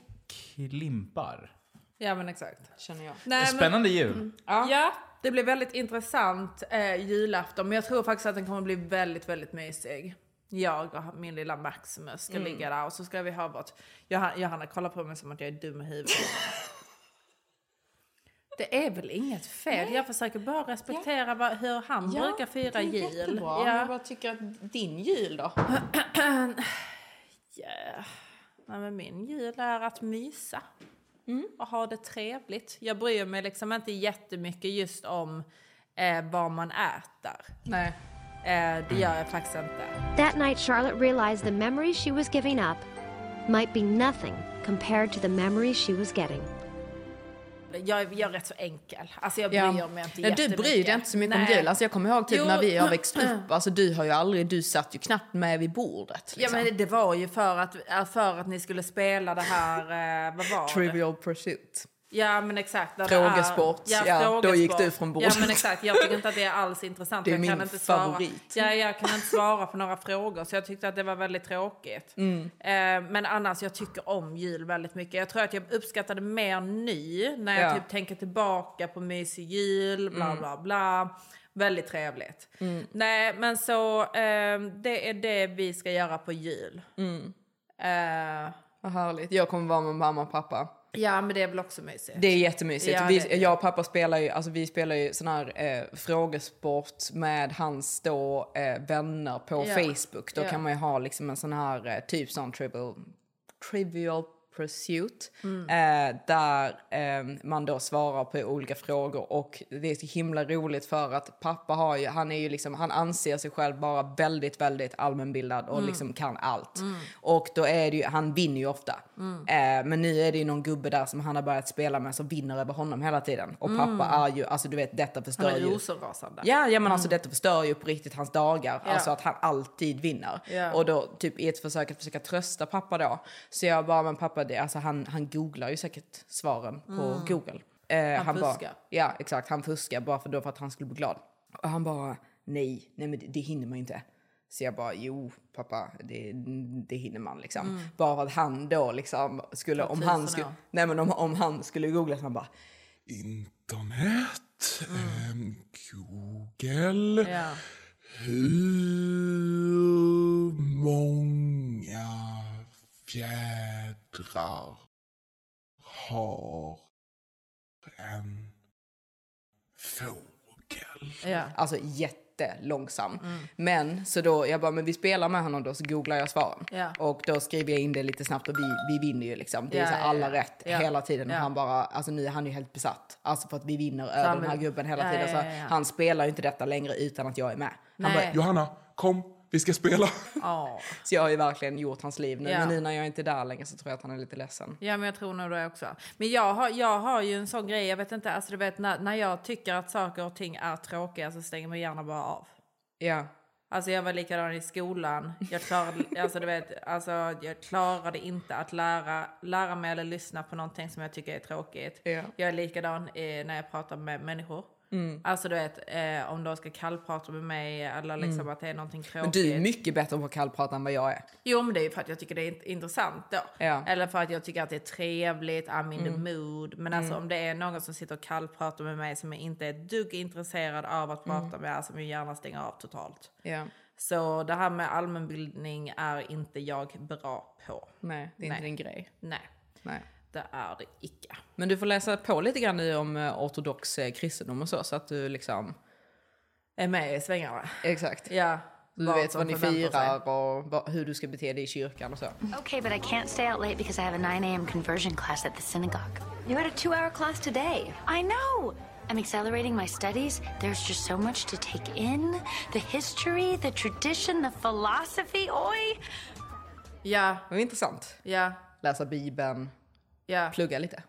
klimpar. Ja men exakt. Känner jag. Nej, men- Spännande jul. Mm. Ja. det blir väldigt intressant eh, julafton. Men jag tror faktiskt att den kommer bli väldigt, väldigt mysig. Jag och min lilla Maximus ska Mm. ligga där och så ska vi ha vårt... Johanna, kollar på mig som att jag är dum i huvudet. Det är väl inget fel. Jag försöker bara respektera vad, hur han Ja, brukar fira det är jul. jättebra. Men jag bara tycker att din jul då? Ja. Nej, men min jul är att mysa. Mm. Och ha det trevligt. Jag bryr mig liksom inte jättemycket just om eh, vad man äter. Nej. Eh, det gör jag faktiskt inte. That night, Charlotte realized the memories she was giving up might be nothing compared to the memories she was getting. Jag, är- jag är rätt så enkel. Alltså jag bryr Ja. mig inte Nej, du bryr dig inte så mycket om jul. Alltså jag kommer ihåg typ Jo. när vi har växt upp. Alltså du har ju aldrig, du satt ju knappt med vid bordet. Ja Liksom. men det var ju för att, för att ni skulle spela det här, eh, vad var det? Trivial pursuit. Ja men exakt. där Frågesport. Är, Ja, då gick frågesport. du från bordet. Ja men exakt, jag tycker inte att det är alls intressant. Det är jag kan min inte svara. favorit. Ja, jag kan inte svara på några frågor så jag tyckte att det var väldigt tråkigt. Mm. Eh, men annars, jag tycker om jul väldigt mycket. Jag tror att jag uppskattar det mer nu när jag Ja. typ tänker tillbaka på mysig jul, bla Mm. bla bla. Väldigt trevligt. Mm. Nej men så, eh, det är det vi ska göra på jul. Mm. Eh, Vad härligt. Jag kommer vara med mamma och pappa. Ja men det är väl också mysigt. Det är jättemysigt. Ja, vi, det- Jag och pappa spelar ju, alltså vi spelar ju sån här eh, frågesport med hans då eh, vänner på Ja. Facebook. Då Ja. kan man ju ha liksom en sån här eh, typ sån trivial, trivial pursuit. Mm. Eh, där eh, man då svarar på olika frågor och det är så himla roligt för att pappa har ju, han är ju liksom, han anser sig själv vara väldigt, väldigt allmänbildad och Mm. liksom kan allt. Mm. Och då är det ju, han vinner ju ofta. Mm. Eh, men nu är det ju någon gubbe där som han har börjat spela med som vinner över honom hela tiden. Och Mm. pappa är ju, alltså du vet detta förstör Han är ju. rosenrasande. Ja, ja men alltså Mm. detta förstör ju på riktigt hans dagar. Ja. Alltså att han alltid vinner. Ja. Och då typ i ett försök att försöka trösta pappa då. Så jag bara, men pappa, det, alltså han, han googlar ju säkert svaren på Mm. Google. Eh, Han bara, fuskar. Ja, exakt. Han fuskar bara för, då för att han skulle bli glad. Och han bara, nej, nej men det, det hinner man inte. Så jag bara, jo pappa, det, det hinner man liksom. Mm. Bara för att han då liksom skulle, om han skulle, nej men om, om han skulle googla så han bara, Internet, ehm, Google. Ja. Hur många fjädrar har en fågel? Ja. Alltså jätte, jättelångsam. Mm. Men så då, jag bara, men vi spelar med honom då så googlar jag svaren. Ja. Och då skriver jag in det lite snabbt och vi, vi vinner ju liksom. Det är Ja, så här alla ja. rätt Ja. hela tiden. Och han bara, alltså nu är han ju helt besatt. Alltså för att vi vinner han över den här gubben hela Ja, tiden. ja, Så han spelar ju inte detta längre utan att jag är med. Han Nej. bara, Johanna, kom, vi ska spela. Ja. så jag har ju verkligen gjort hans liv nu. Ja. Men nu när jag inte är där längre så tror jag att han är lite ledsen. Ja, men jag tror nog det också. Men jag har, jag har ju en sån grej, jag vet inte, alltså du vet när, när jag tycker att saker och ting är tråkiga så stänger man gärna bara av. Ja. Alltså jag var likadan i skolan. Jag klarade, alltså du vet, alltså jag klarade inte att lära, lära mig eller lyssna på någonting som jag tycker är tråkigt. Ja. Jag är likadan eh, när jag pratar med människor. Mm. Alltså du vet, eh, om de ska kallprata med mig eller liksom Mm. att det är någonting tråkigt. Men du är mycket bättre på att kallprata än vad jag är. Jo, men det är ju för att jag tycker det är int- intressant då. Ja. Eller för att jag tycker att det är trevligt, I'm in the Mm. mood. Men alltså Mm. om det är någon som sitter och kallpratar med mig som inte är ett dugg intresserad av att prata Mm. med, alltså vill gärna stänga av totalt. Ja. Så det här med allmänbildning är inte jag bra på. Nej, det är inte Nej. din grej. Nej, Nej. Det är det icke. Men du får läsa på lite grann nu om eh, ortodox eh, kristendom och så, så att du liksom... Är med i svängarna. Exakt. Ja. Du vad vet vad ni firar och hur du ska bete dig i kyrkan och så. Okay, but I can't stay out late because I have a 9 a.m. conversion class at the synagogue. You had a two hour class today. I know. I'm accelerating my studies. There's just so much to take in the history, the tradition, the philosophy. Oi! Ja. Det var intressant. Ja. Läsa bibeln, Ja. plugga lite.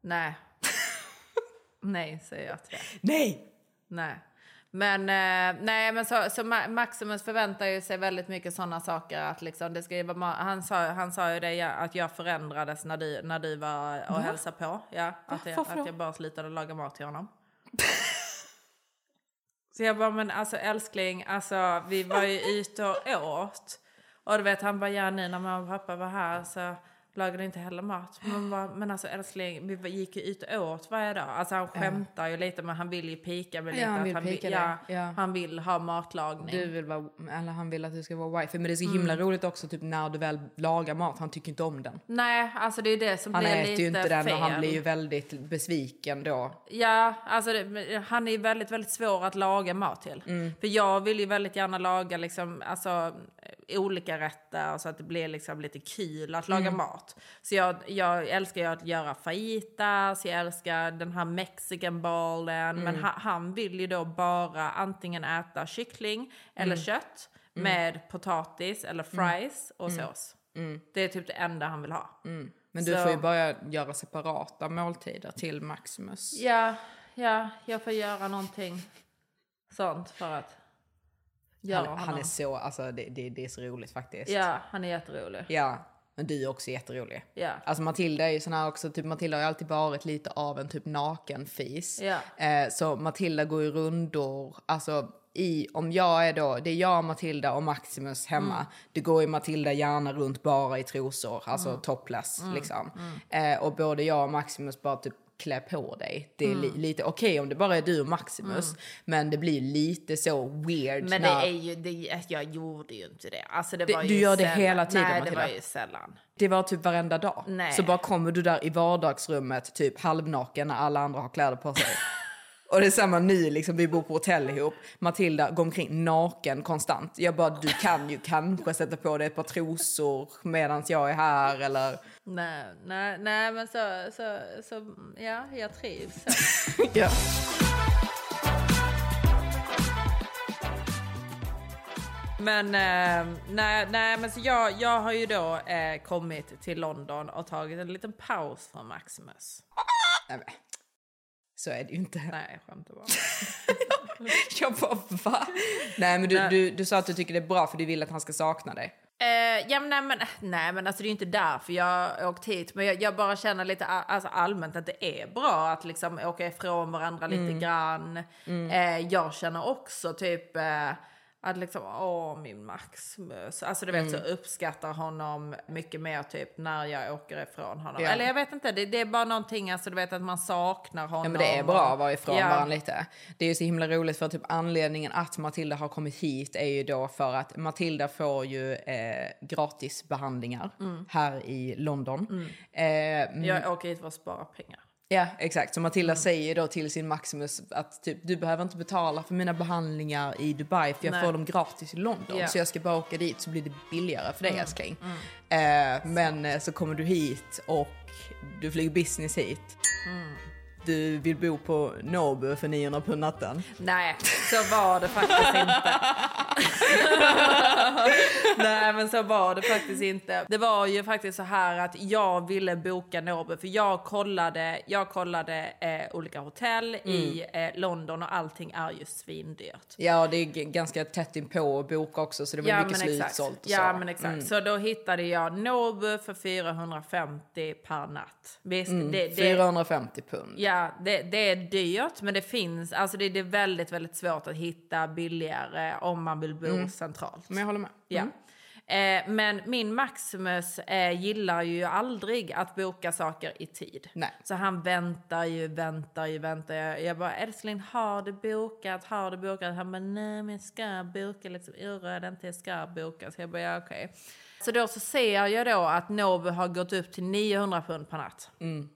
Nej. Nej, säger jag till det. Nej! Nej. Men, eh, nej, men så, så Ma- Maximus förväntar ju sig väldigt mycket sådana saker. Att liksom, det ska vara, han, sa, han sa ju det, ja, att jag förändrades när du, när du var och Va? hälsade på. Ja, att, jag, att jag bara slutade laga mat till honom. Så jag bara, men alltså älskling, alltså vi var ju ute och åt. Och du vet, han bara, ja nu när mamma och pappa var här så lagade inte heller mat. Men, bara, men alltså älskling, vi gick ju ut och åt varje dag. Alltså han Ja. skämtar ju lite men han vill ju pika med Ja, lite. han att vill han pika ja. Ja. Han vill ha matlagning. Du vill vara, eller han vill att du ska vara wifi. Men det är så Mm. himla roligt också typ när du väl lagar mat. Han tycker inte om den. Nej, alltså det är det som Han blir äter lite ju inte den fel. och han blir ju väldigt besviken då. Ja, alltså det, han är ju väldigt, väldigt svår att laga mat till. Mm. För jag vill ju väldigt gärna laga liksom, alltså, olika rätter så att det blir liksom lite kul att laga Mm. mat. Så jag, jag älskar ju att göra fajitas, jag älskar den här mexican ballen. Men Mm. ha, han vill ju då bara antingen äta kyckling eller Mm. kött Mm. med potatis eller fries och Mm. sås. Mm. Det är typ det enda han vill ha. Mm. Men du Så- får ju börja göra separata måltider till Maximus. Ja, ja, jag får göra någonting sånt för att göra han, han honom. är så, alltså det, det, det är så roligt faktiskt. Ja, han är jätterolig. Ja, men du är också jätterolig. Ja. Alltså Matilda är ju sån här också, typ Matilda har ju alltid varit lite av en typ nakenfis. Ja. Eh, så Matilda går ju rundor, alltså i, om jag är då, det är jag, Matilda och Maximus hemma. Mm. Det går ju Matilda gärna runt bara i trosor, alltså Mm. topless Mm. liksom. Mm. Eh, och både jag och Maximus bara typ klä på dig. Det är li- Mm. lite okej om det bara är du och Maximus. Mm. Men det blir lite så weird. Men det när- är ju, det, jag gjorde ju inte det. Alltså det Det- var du ju gör det sällan. hela tiden, Nej, det Matilda. var ju sällan. Det var typ varenda dag. Nej. Så bara kommer du där i vardagsrummet typ halvnaken när alla andra har kläder på sig. Och det är samma nu, liksom, vi bor på hotell ihop. Matilda går omkring naken konstant. Jag bara, du kan ju kanske sätta på dig ett par trosor medan jag är här eller... Nej, nej, nej men så, så, så, ja, jag trivs. ja. Men, eh, nej, nej, men så jag, jag har ju då eh, kommit till London och tagit en liten paus från Maximus. Nej, men. Så är det ju inte. Nej, jag skämtar bara. jag bara, va? Nej men du, Nej. du, du sa att du tycker det är bra för du vill att han ska sakna dig. Eh, ja, men, nej, men, nej men alltså det är ju inte därför jag har åkt hit. Men jag, jag bara känner lite alltså, allmänt att det är bra att liksom åka ifrån varandra lite Mm. grann. Mm. Eh, jag känner också typ eh, att liksom, åh min Maximus. Alltså du vet Mm. så uppskattar honom mycket mer typ när jag åker ifrån honom. Ja. Eller jag vet inte, det, det är bara någonting alltså du vet att man saknar honom. Ja men det är bra att vara ifrån Ja. varandra lite. Det är ju så himla roligt för typ anledningen att Matilda har kommit hit är ju då för att Matilda får ju eh, gratis behandlingar Mm. här i London. Mm. Eh, mm, Jag åker hit för att spara pengar. Ja, exakt. Så Matilda säger då till sin Maximus att typ, du behöver inte betala för mina behandlingar i Dubai för jag Nej. får dem gratis i London. Ja. Så jag ska bara åka dit så blir det billigare för dig Mm. älskling. Eh, men eh, så kommer du hit och du flyger business hit. Mm. Du vill bo på Nobu för 900 pund natten. Nej, så var det faktiskt inte. Nej, men så var det faktiskt inte. Det var ju faktiskt så här att jag ville boka Nobu för jag kollade, jag kollade eh, olika hotell i Mm. eh, London och allting är ju svindyrt. Ja, det är ganska tätt inpå att boka också så det var mycket slutsålt. Ja, så. men exakt. Mm. Så då hittade jag Nobu för 450 per natt. Visst, Mm, det, det, 450 pund. Ja, det, det är dyrt, men det finns, alltså det, det är väldigt, väldigt svårt att hitta billigare om man vill bo Mm. centralt. Men jag håller med. Ja. Mm. Eh, men min Maximus eh, gillar ju aldrig att boka saker i tid. Nej. Så han väntar ju, väntar ju, väntar. Jag, jag bara, älskling har du bokat, har du bokat? Han bara, nej men jag ska boka liksom, dig inte, jag ska boka. Så jag bara, ja okej. Så då så ser jag då att Nobu har gått upp till 900 pund per natt. Mm.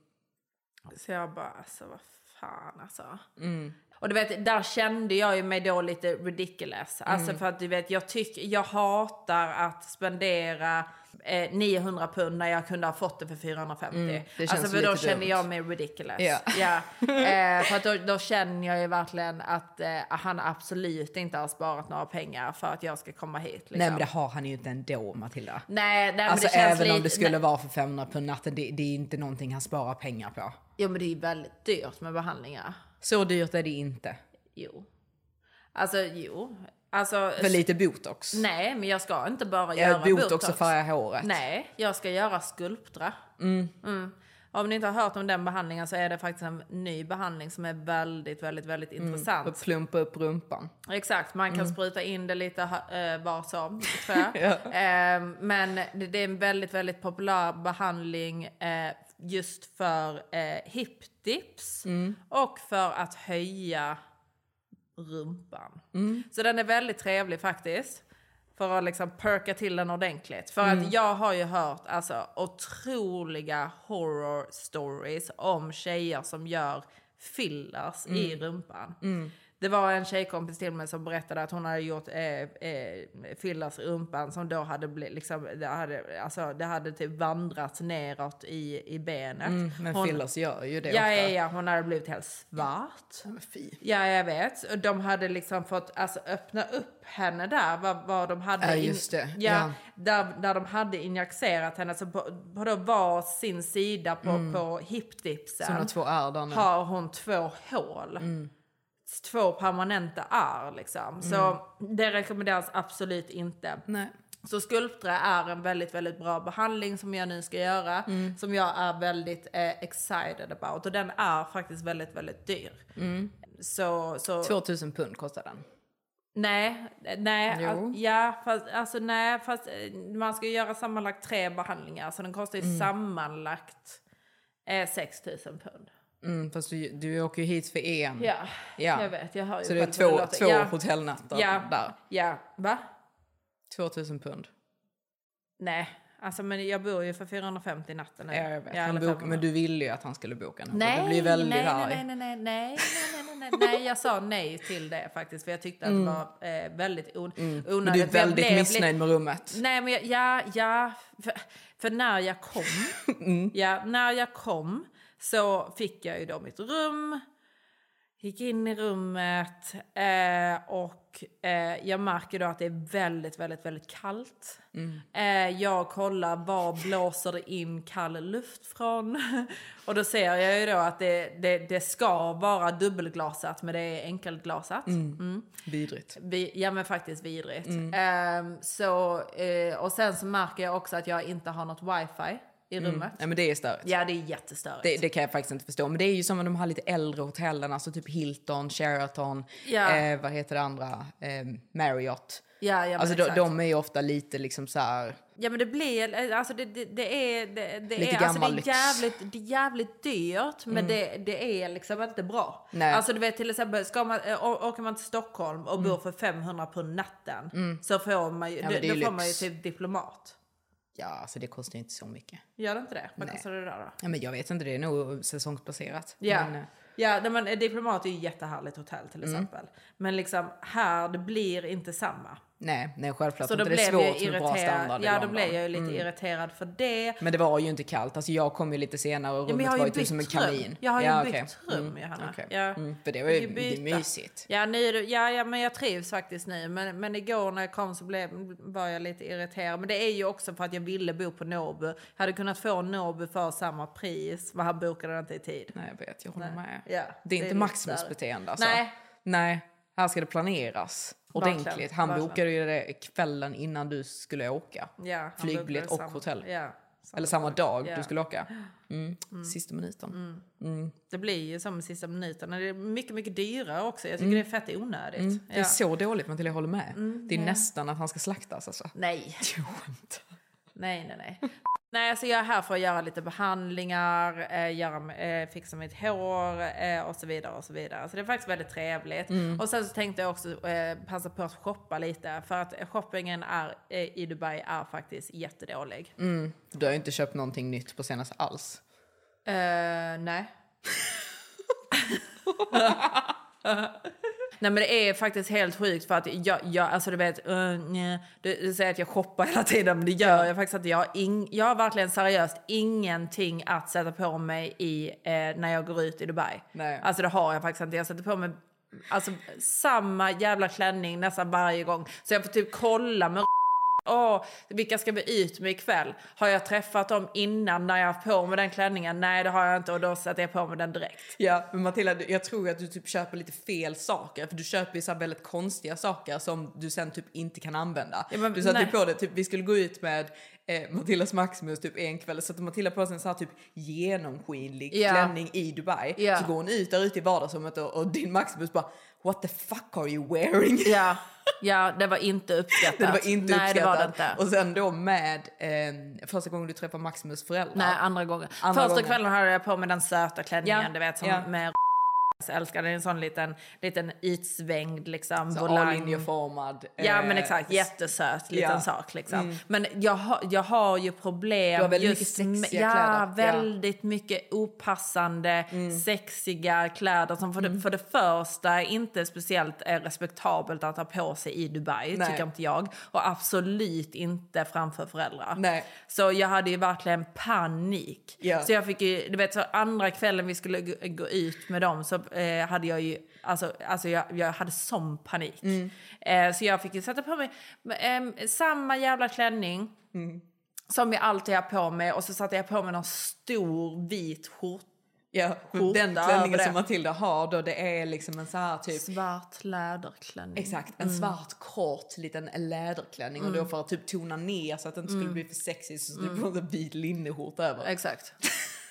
Så jag bara, alltså vad fan alltså. Mm. Och du vet, där kände jag ju mig då lite ridiculous. Alltså Mm. för att du vet, jag tycker, jag hatar att spendera eh, 900 pund när jag kunde ha fått det för 450. Mm, det alltså för då dumt. jag mig ridiculous. Ja. Ja. Eh, för att då, då känner jag ju verkligen att eh, han absolut inte har sparat några pengar för att jag ska komma hit. Liksom. Nej men det har han ju inte ändå Matilda. Nej, nej, men alltså det känns även om lite- det skulle nej. vara för 500 på natten, det, det är inte någonting han sparar pengar på. Jo men det är ju väldigt dyrt med behandlingar. Så dyrt är det inte. Jo. Alltså jo. Alltså, För lite botox. Nej, men jag ska inte bara Ja, göra botox botox. och färga håret. Nej, jag ska göra skulptra. Mm. Mm. Om ni inte har hört om den behandlingen så är det faktiskt en ny behandling som är väldigt, väldigt, väldigt intressant. Mm. Och plumpa upp rumpan. Exakt, man kan Mm. spruta in det lite uh, var som, tror jag. Ja. Eh, men det, det är en väldigt, väldigt populär behandling eh, just för uh, hip dips Mm. och för att höja rumpan. Mm. Så den är väldigt trevlig faktiskt. För att liksom perka till den ordentligt. För Mm. att jag har ju hört alltså otroliga horror stories om tjejer som gör fillers i Mm. rumpan. Det var en tjejkompis till mig som berättade att hon hade gjort eh, eh, fillers rumpan som då hade blivit liksom, det hade, alltså, det hade typ vandrat neråt i, i benet. Mm, men Hon- fillers gör ju det ja, ofta. Ja, ja, hon hade blivit helt svart. Ja, men fy. Ja, jag vet. De hade liksom fått alltså, öppna upp henne där, vad, vad de hade. Ja, in- just det. Ja, Ja. Där, där de hade injicerat henne, så på, på då var sin sida på, Mm. på hipdipsen. Hon har två ärr där nu. Har hon två hål. Mm. Två permanenta ärr liksom. Så det rekommenderas absolut inte. Nej. Så Sculptra är en väldigt, väldigt bra behandling som jag nu ska göra. Mm. Som jag är väldigt eh, excited about. Och den är faktiskt väldigt, väldigt dyr. Mm. Så, så... 2000 pund kostar den. Nej, nej, ja, fast, alltså nej, fast eh, man ska göra sammanlagt tre behandlingar. Så den kostar ju Mm. sammanlagt eh, 6000 pund. Mm, fast du, du åker ju hit för en. Ja, ja. jag vet. Jag hör ju Så det är två, två ja. hotellnätter ja. där. Ja, va? 2000 pund. Nej, alltså men jag bor ju för 450 natten nu. Ja, jag vet. Ja, eller bok, 500. men du ville ju att han skulle boka nu. Nej, Du blir väldigt nej, nej, nej, nej, nej, nej, nej, nej, nej, nej, jag sa nej till det faktiskt för jag tyckte att Mm. det var eh, väldigt on- Mm. onödigt. Men du är väldigt blev missnöjd med rummet. Nej men jag, ja, ja, för, för när jag kom, Mm. ja, när jag kom så fick jag ju då mitt rum, gick in i rummet eh, och eh, jag märker då att det är väldigt, väldigt, väldigt kallt. Mm. Eh, jag kollar var blåser det in kall luft från. och då ser jag ju då att det, det, det ska vara dubbelglasat men det är enkelglasat. Mm. Mm. Vidrigt. Vi, ja men faktiskt vidrigt. Mm. Ehm, så, eh, och sen så märker jag också att jag inte har något wifi i Mm. rummet. Ja, men det är störigt. Ja det är jättestörigt. Det, det kan jag faktiskt inte förstå. Men det är ju som de här lite äldre hotellen, alltså typ Hilton, Sheraton, Ja. eh, vad heter det andra, eh, Marriott. Ja, ja, alltså de, de är ju ofta lite liksom så här, Ja men det blir, alltså det, det, det är, det, det Lite är, alltså det är lyx. jävligt, det är jävligt dyrt men Mm. det, det är liksom inte bra. Nej. Alltså du vet till exempel, ska man, å- åker man till Stockholm och bor för 500 på natten Mm. så får man ju, Ja, då ju får man ju typ diplomat. Ja, alltså det kostar ju inte så mycket. Gör det inte det? Vad Nej. kostar det där då? Ja, men jag vet inte, det är nog säsongsbaserat. Ja, Men, eh, ja nej, men Diplomat är ju jättehärligt hotell till Mm. exempel. Men liksom här, det blir inte samma. Nej, nej, självklart Så då inte. Det är svårt med bra standard Ja, då blev jag ju lite Mm. irriterad för det. Men det var ju inte kallt. Alltså jag kom ju lite senare och Ja, rummet jag har var ju typ som en kamin. Jag har ju ja, bytt okej. rum, Mm, Johanna. okej. Ja. Mm, för det var ju det mysigt. Ja, nu, det- ja, ja, men jag trivs faktiskt nu. Men, men igår när jag kom så blev, var jag lite irriterad. Men det är ju också för att jag ville bo på Nobu. Jag hade kunnat få Nobu för samma pris, men han bokade inte i tid. Nej, jag vet. Jag håller Nej. med. Ja, det är inte lite Maximus beteende alltså. Nej. Nej, här ska det planeras Verkligen, ordentligt. Han verkligen. bokade ju det kvällen innan du skulle åka. Ja, han Flygbiljett och samma- hotell. Ja, Eller samma dag Ja. du skulle åka. Mm. Sista minuten. Mm. Det blir ju som sista minuten. Det är mycket, mycket dyrare också. Jag tycker Mm. det är fett onödigt. Mm. Det är så dåligt Matilda, jag håller med. Mm, det är nästan att han ska slaktas alltså. Nej. Nej, nej, nej. Nej, alltså jag är här för att göra lite behandlingar, eh, göra, eh, fixa mitt hår eh, och så vidare. och Så vidare. Så det är faktiskt väldigt trevligt. Mm. Och sen så tänkte jag också eh, passa på att shoppa lite. För att shoppingen är, eh, i Dubai är faktiskt jättedålig. Mm. Du har ju inte köpt någonting nytt på senaste alls. Eh, nej. Nej men det är faktiskt helt sjukt för att jag, jag alltså du vet, uh, du, du säger att jag shoppar hela tiden men det gör jag faktiskt att jag har, ing, jag har verkligen seriöst ingenting att sätta på mig i eh, när jag går ut i Dubai. Nej. Alltså det har jag faktiskt inte. Jag sätter på mig alltså, samma jävla klänning nästan varje gång. Så jag får typ kolla med Åh, vilka ska vi ut med ikväll? Har jag träffat dem innan när jag har på mig den klänningen? Nej, det har jag inte och då sätter jag på mig den direkt. Ja, men Matilda, jag tror att du typ köper lite fel saker. För du köper ju så väldigt konstiga saker som du sen typ inte kan använda. Ja, men du satte på det, typ vi skulle gå ut med eh, Matildas Maximus typ en kväll. Så satte Matilda på sig en så här typ genomskinlig Ja. klänning i Dubai. Ja. Så går hon ut där ute i vardagsrummet och, och din Maximus bara What the fuck are you wearing? Ja, ja det var inte uppskattat. Det var inte Nej, uppskattat. det var det inte. Och sen då med eh, första gången du träffar Maximus föräldrar. Nej, andra gången. Andra Första gången. kvällen hade jag på mig den söta klänningen, Ja, du vet, som ja. med jag älskar det. är en sån liten, liten utsvängd liksom, Så volang. A-linjeformad. Ja men eh, exakt, jättesöt liten ja. sak liksom. Mm. Men jag, har- jag har ju problem Du har väldigt just mycket sexiga ja, kläder. Ja. väldigt mycket opassande, sexiga kläder som för, det, för det första inte speciellt är respektabelt att ha på sig i Dubai, Nej. tycker inte jag. Och absolut inte framför föräldrar. Nej. Så jag hade ju verkligen panik. Ja. Så jag fick ju, du vet så andra kvällen vi skulle gå ut med dem så eh, hade jag ju, alltså, alltså jag, jag hade sån panik. Mm. Eh, så jag fick ju sätta på mig eh, samma jävla klänning Mm. som jag alltid har på mig och så satte jag på mig någon stor vit skjorta. Ja, den klänningen som Matilda har då, det är liksom en så här typ... Svart läderklänning. Exakt, en Mm. svart kort liten läderklänning och Mm. då för att typ tona ner så att det inte skulle Mm. bli för sexigt så skulle Mm. du vit linneskjorta över. Exakt.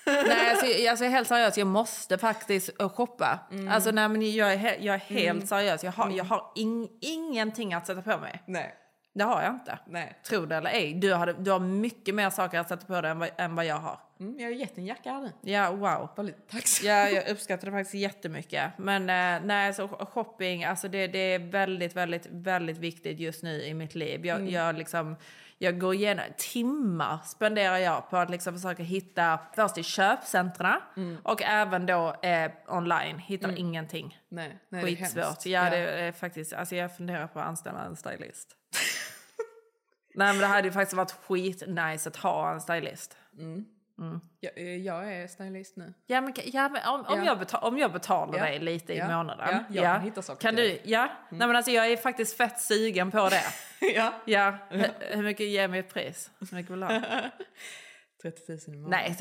Nej, alltså, jag- alltså helt seriöst, jag måste faktiskt eh, shoppa. Mm. Alltså nej, men jag är, jag är helt Mm. seriös. Jag har, Mm. jag har ing, ingenting att sätta på mig. Nej. Det har jag inte. Nej. Tror det eller ej. Du har, du har mycket mer saker att sätta på dig än vad, än vad jag har. Mm, jag har gett en jacka här nu. Ja, wow. Tack så Ja, jag uppskattar det faktiskt jättemycket. Men eh, nej, så shopping, alltså det, det är väldigt, väldigt, väldigt viktigt just nu i mitt liv. Jag, Mm. jag liksom, jag går igenom, timmar spenderar jag på att liksom försöka hitta, först i köpcentren och även då eh, online, hittar Mm. ingenting. Nej, nej, det är Skitsvårt. hemskt. Ja, Ja. det är faktiskt, alltså jag funderar på att anställa en stylist. nej, men det hade ju faktiskt varit skitnice att ha en stylist. Mm. Mm. Jag, eh, jag är stylist nu. Ja, men, ja, men om, om, Ja. Jag betal, om jag betalar Ja. dig lite i månaden. Ja, jag kan hitta saker Kan du, ja. Nej, men alltså, jag är faktiskt fett sugen på det. ja. ja. Hur, hur mycket ger mig ett pris? Hur mycket vill du ha? 30 000 i månaden. Nej.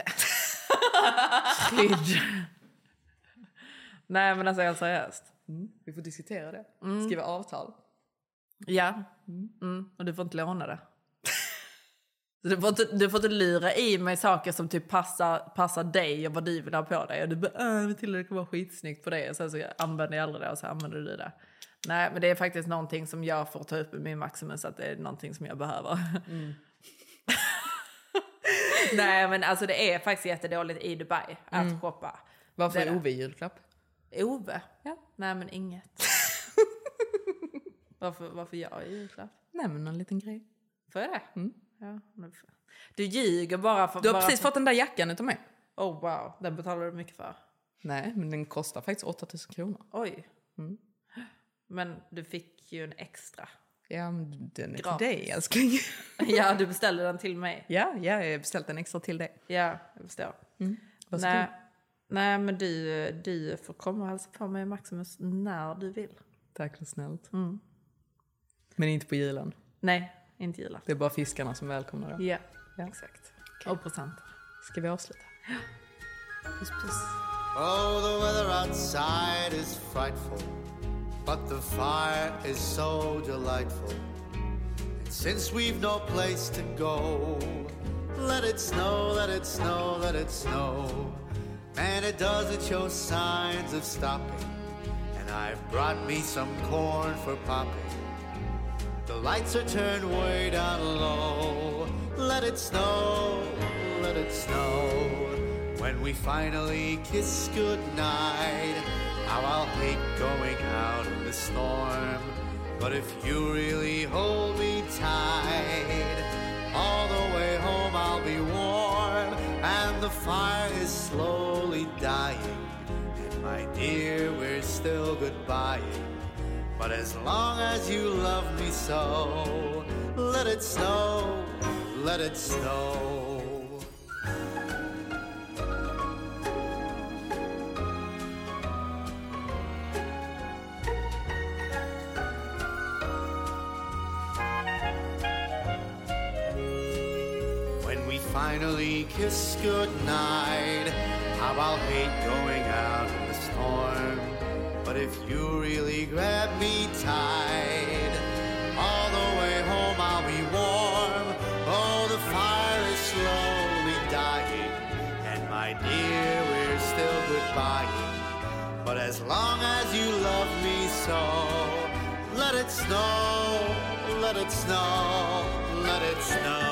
Skydd. Nej, men alltså helt seriöst. Mm. Vi får diskutera det. Mm. Skriva avtal. Ja. Mm. Och du får inte låna det. Du får, inte, du får inte lura i mig saker som typ passar, passar dig och vad du vill ha på dig. Och du bara äh, det kommer vara skitsnyggt på dig. Och sen så använder jag aldrig det och så använder du det. Nej, men det är faktiskt någonting som jag får ta upp med min Maximus att det är någonting som jag behöver. Mm. Nej, men alltså det är faktiskt jättedåligt i Dubai att Mm. shoppa. Varför är. Ove i julklapp? Ove? Ja. Nej, men inget. varför, varför jag i julklapp? Nej men en liten grej. Får jag det? Mm. Ja, du ljuger bara för... Du har bara precis för... fått den där jackan utav mig. Oh wow, den betalar du mycket för. Nej, men den kostar faktiskt 8000 kronor. Oj. Mm. Men du fick ju en extra. Ja, men den är Gratis. till dig älskling. ja, du beställde den till mig. Ja, ja, jag beställt en extra till dig. Ja, jag förstår. Mm. Nej, nej, men du, du får komma och hälsa på mig Maximus när du vill. Tack så snällt. Mm. Men inte på julen. Nej, inte jular. Det är bara fiskarna som välkomnar då. Ja, Ja. exakt. Och presenter. Ska vi avsluta? Puss, puss. Oh, the weather outside is frightful, but the fire is so delightful. And since we've no place to go, let it snow, let it snow, let it snow. And it doesn't show signs of stopping. And I've brought me some corn for popping. The lights are turned way down low. Let it snow, let it snow. When we finally kiss goodnight, how I'll hate going out in the storm. But if you really hold me tight, all the way home I'll be warm. And the fire is slowly dying. And my dear, we're still goodbying. But as long as you love me so, let it snow, let it snow. When we finally kiss goodnight, how I'll hate going out in the storm. If you really grab me tight, all the way home I'll be warm. Oh, the fire is slowly dying, and my dear, we're still goodbying. But as long as you love me so, let it snow, let it snow, let it snow.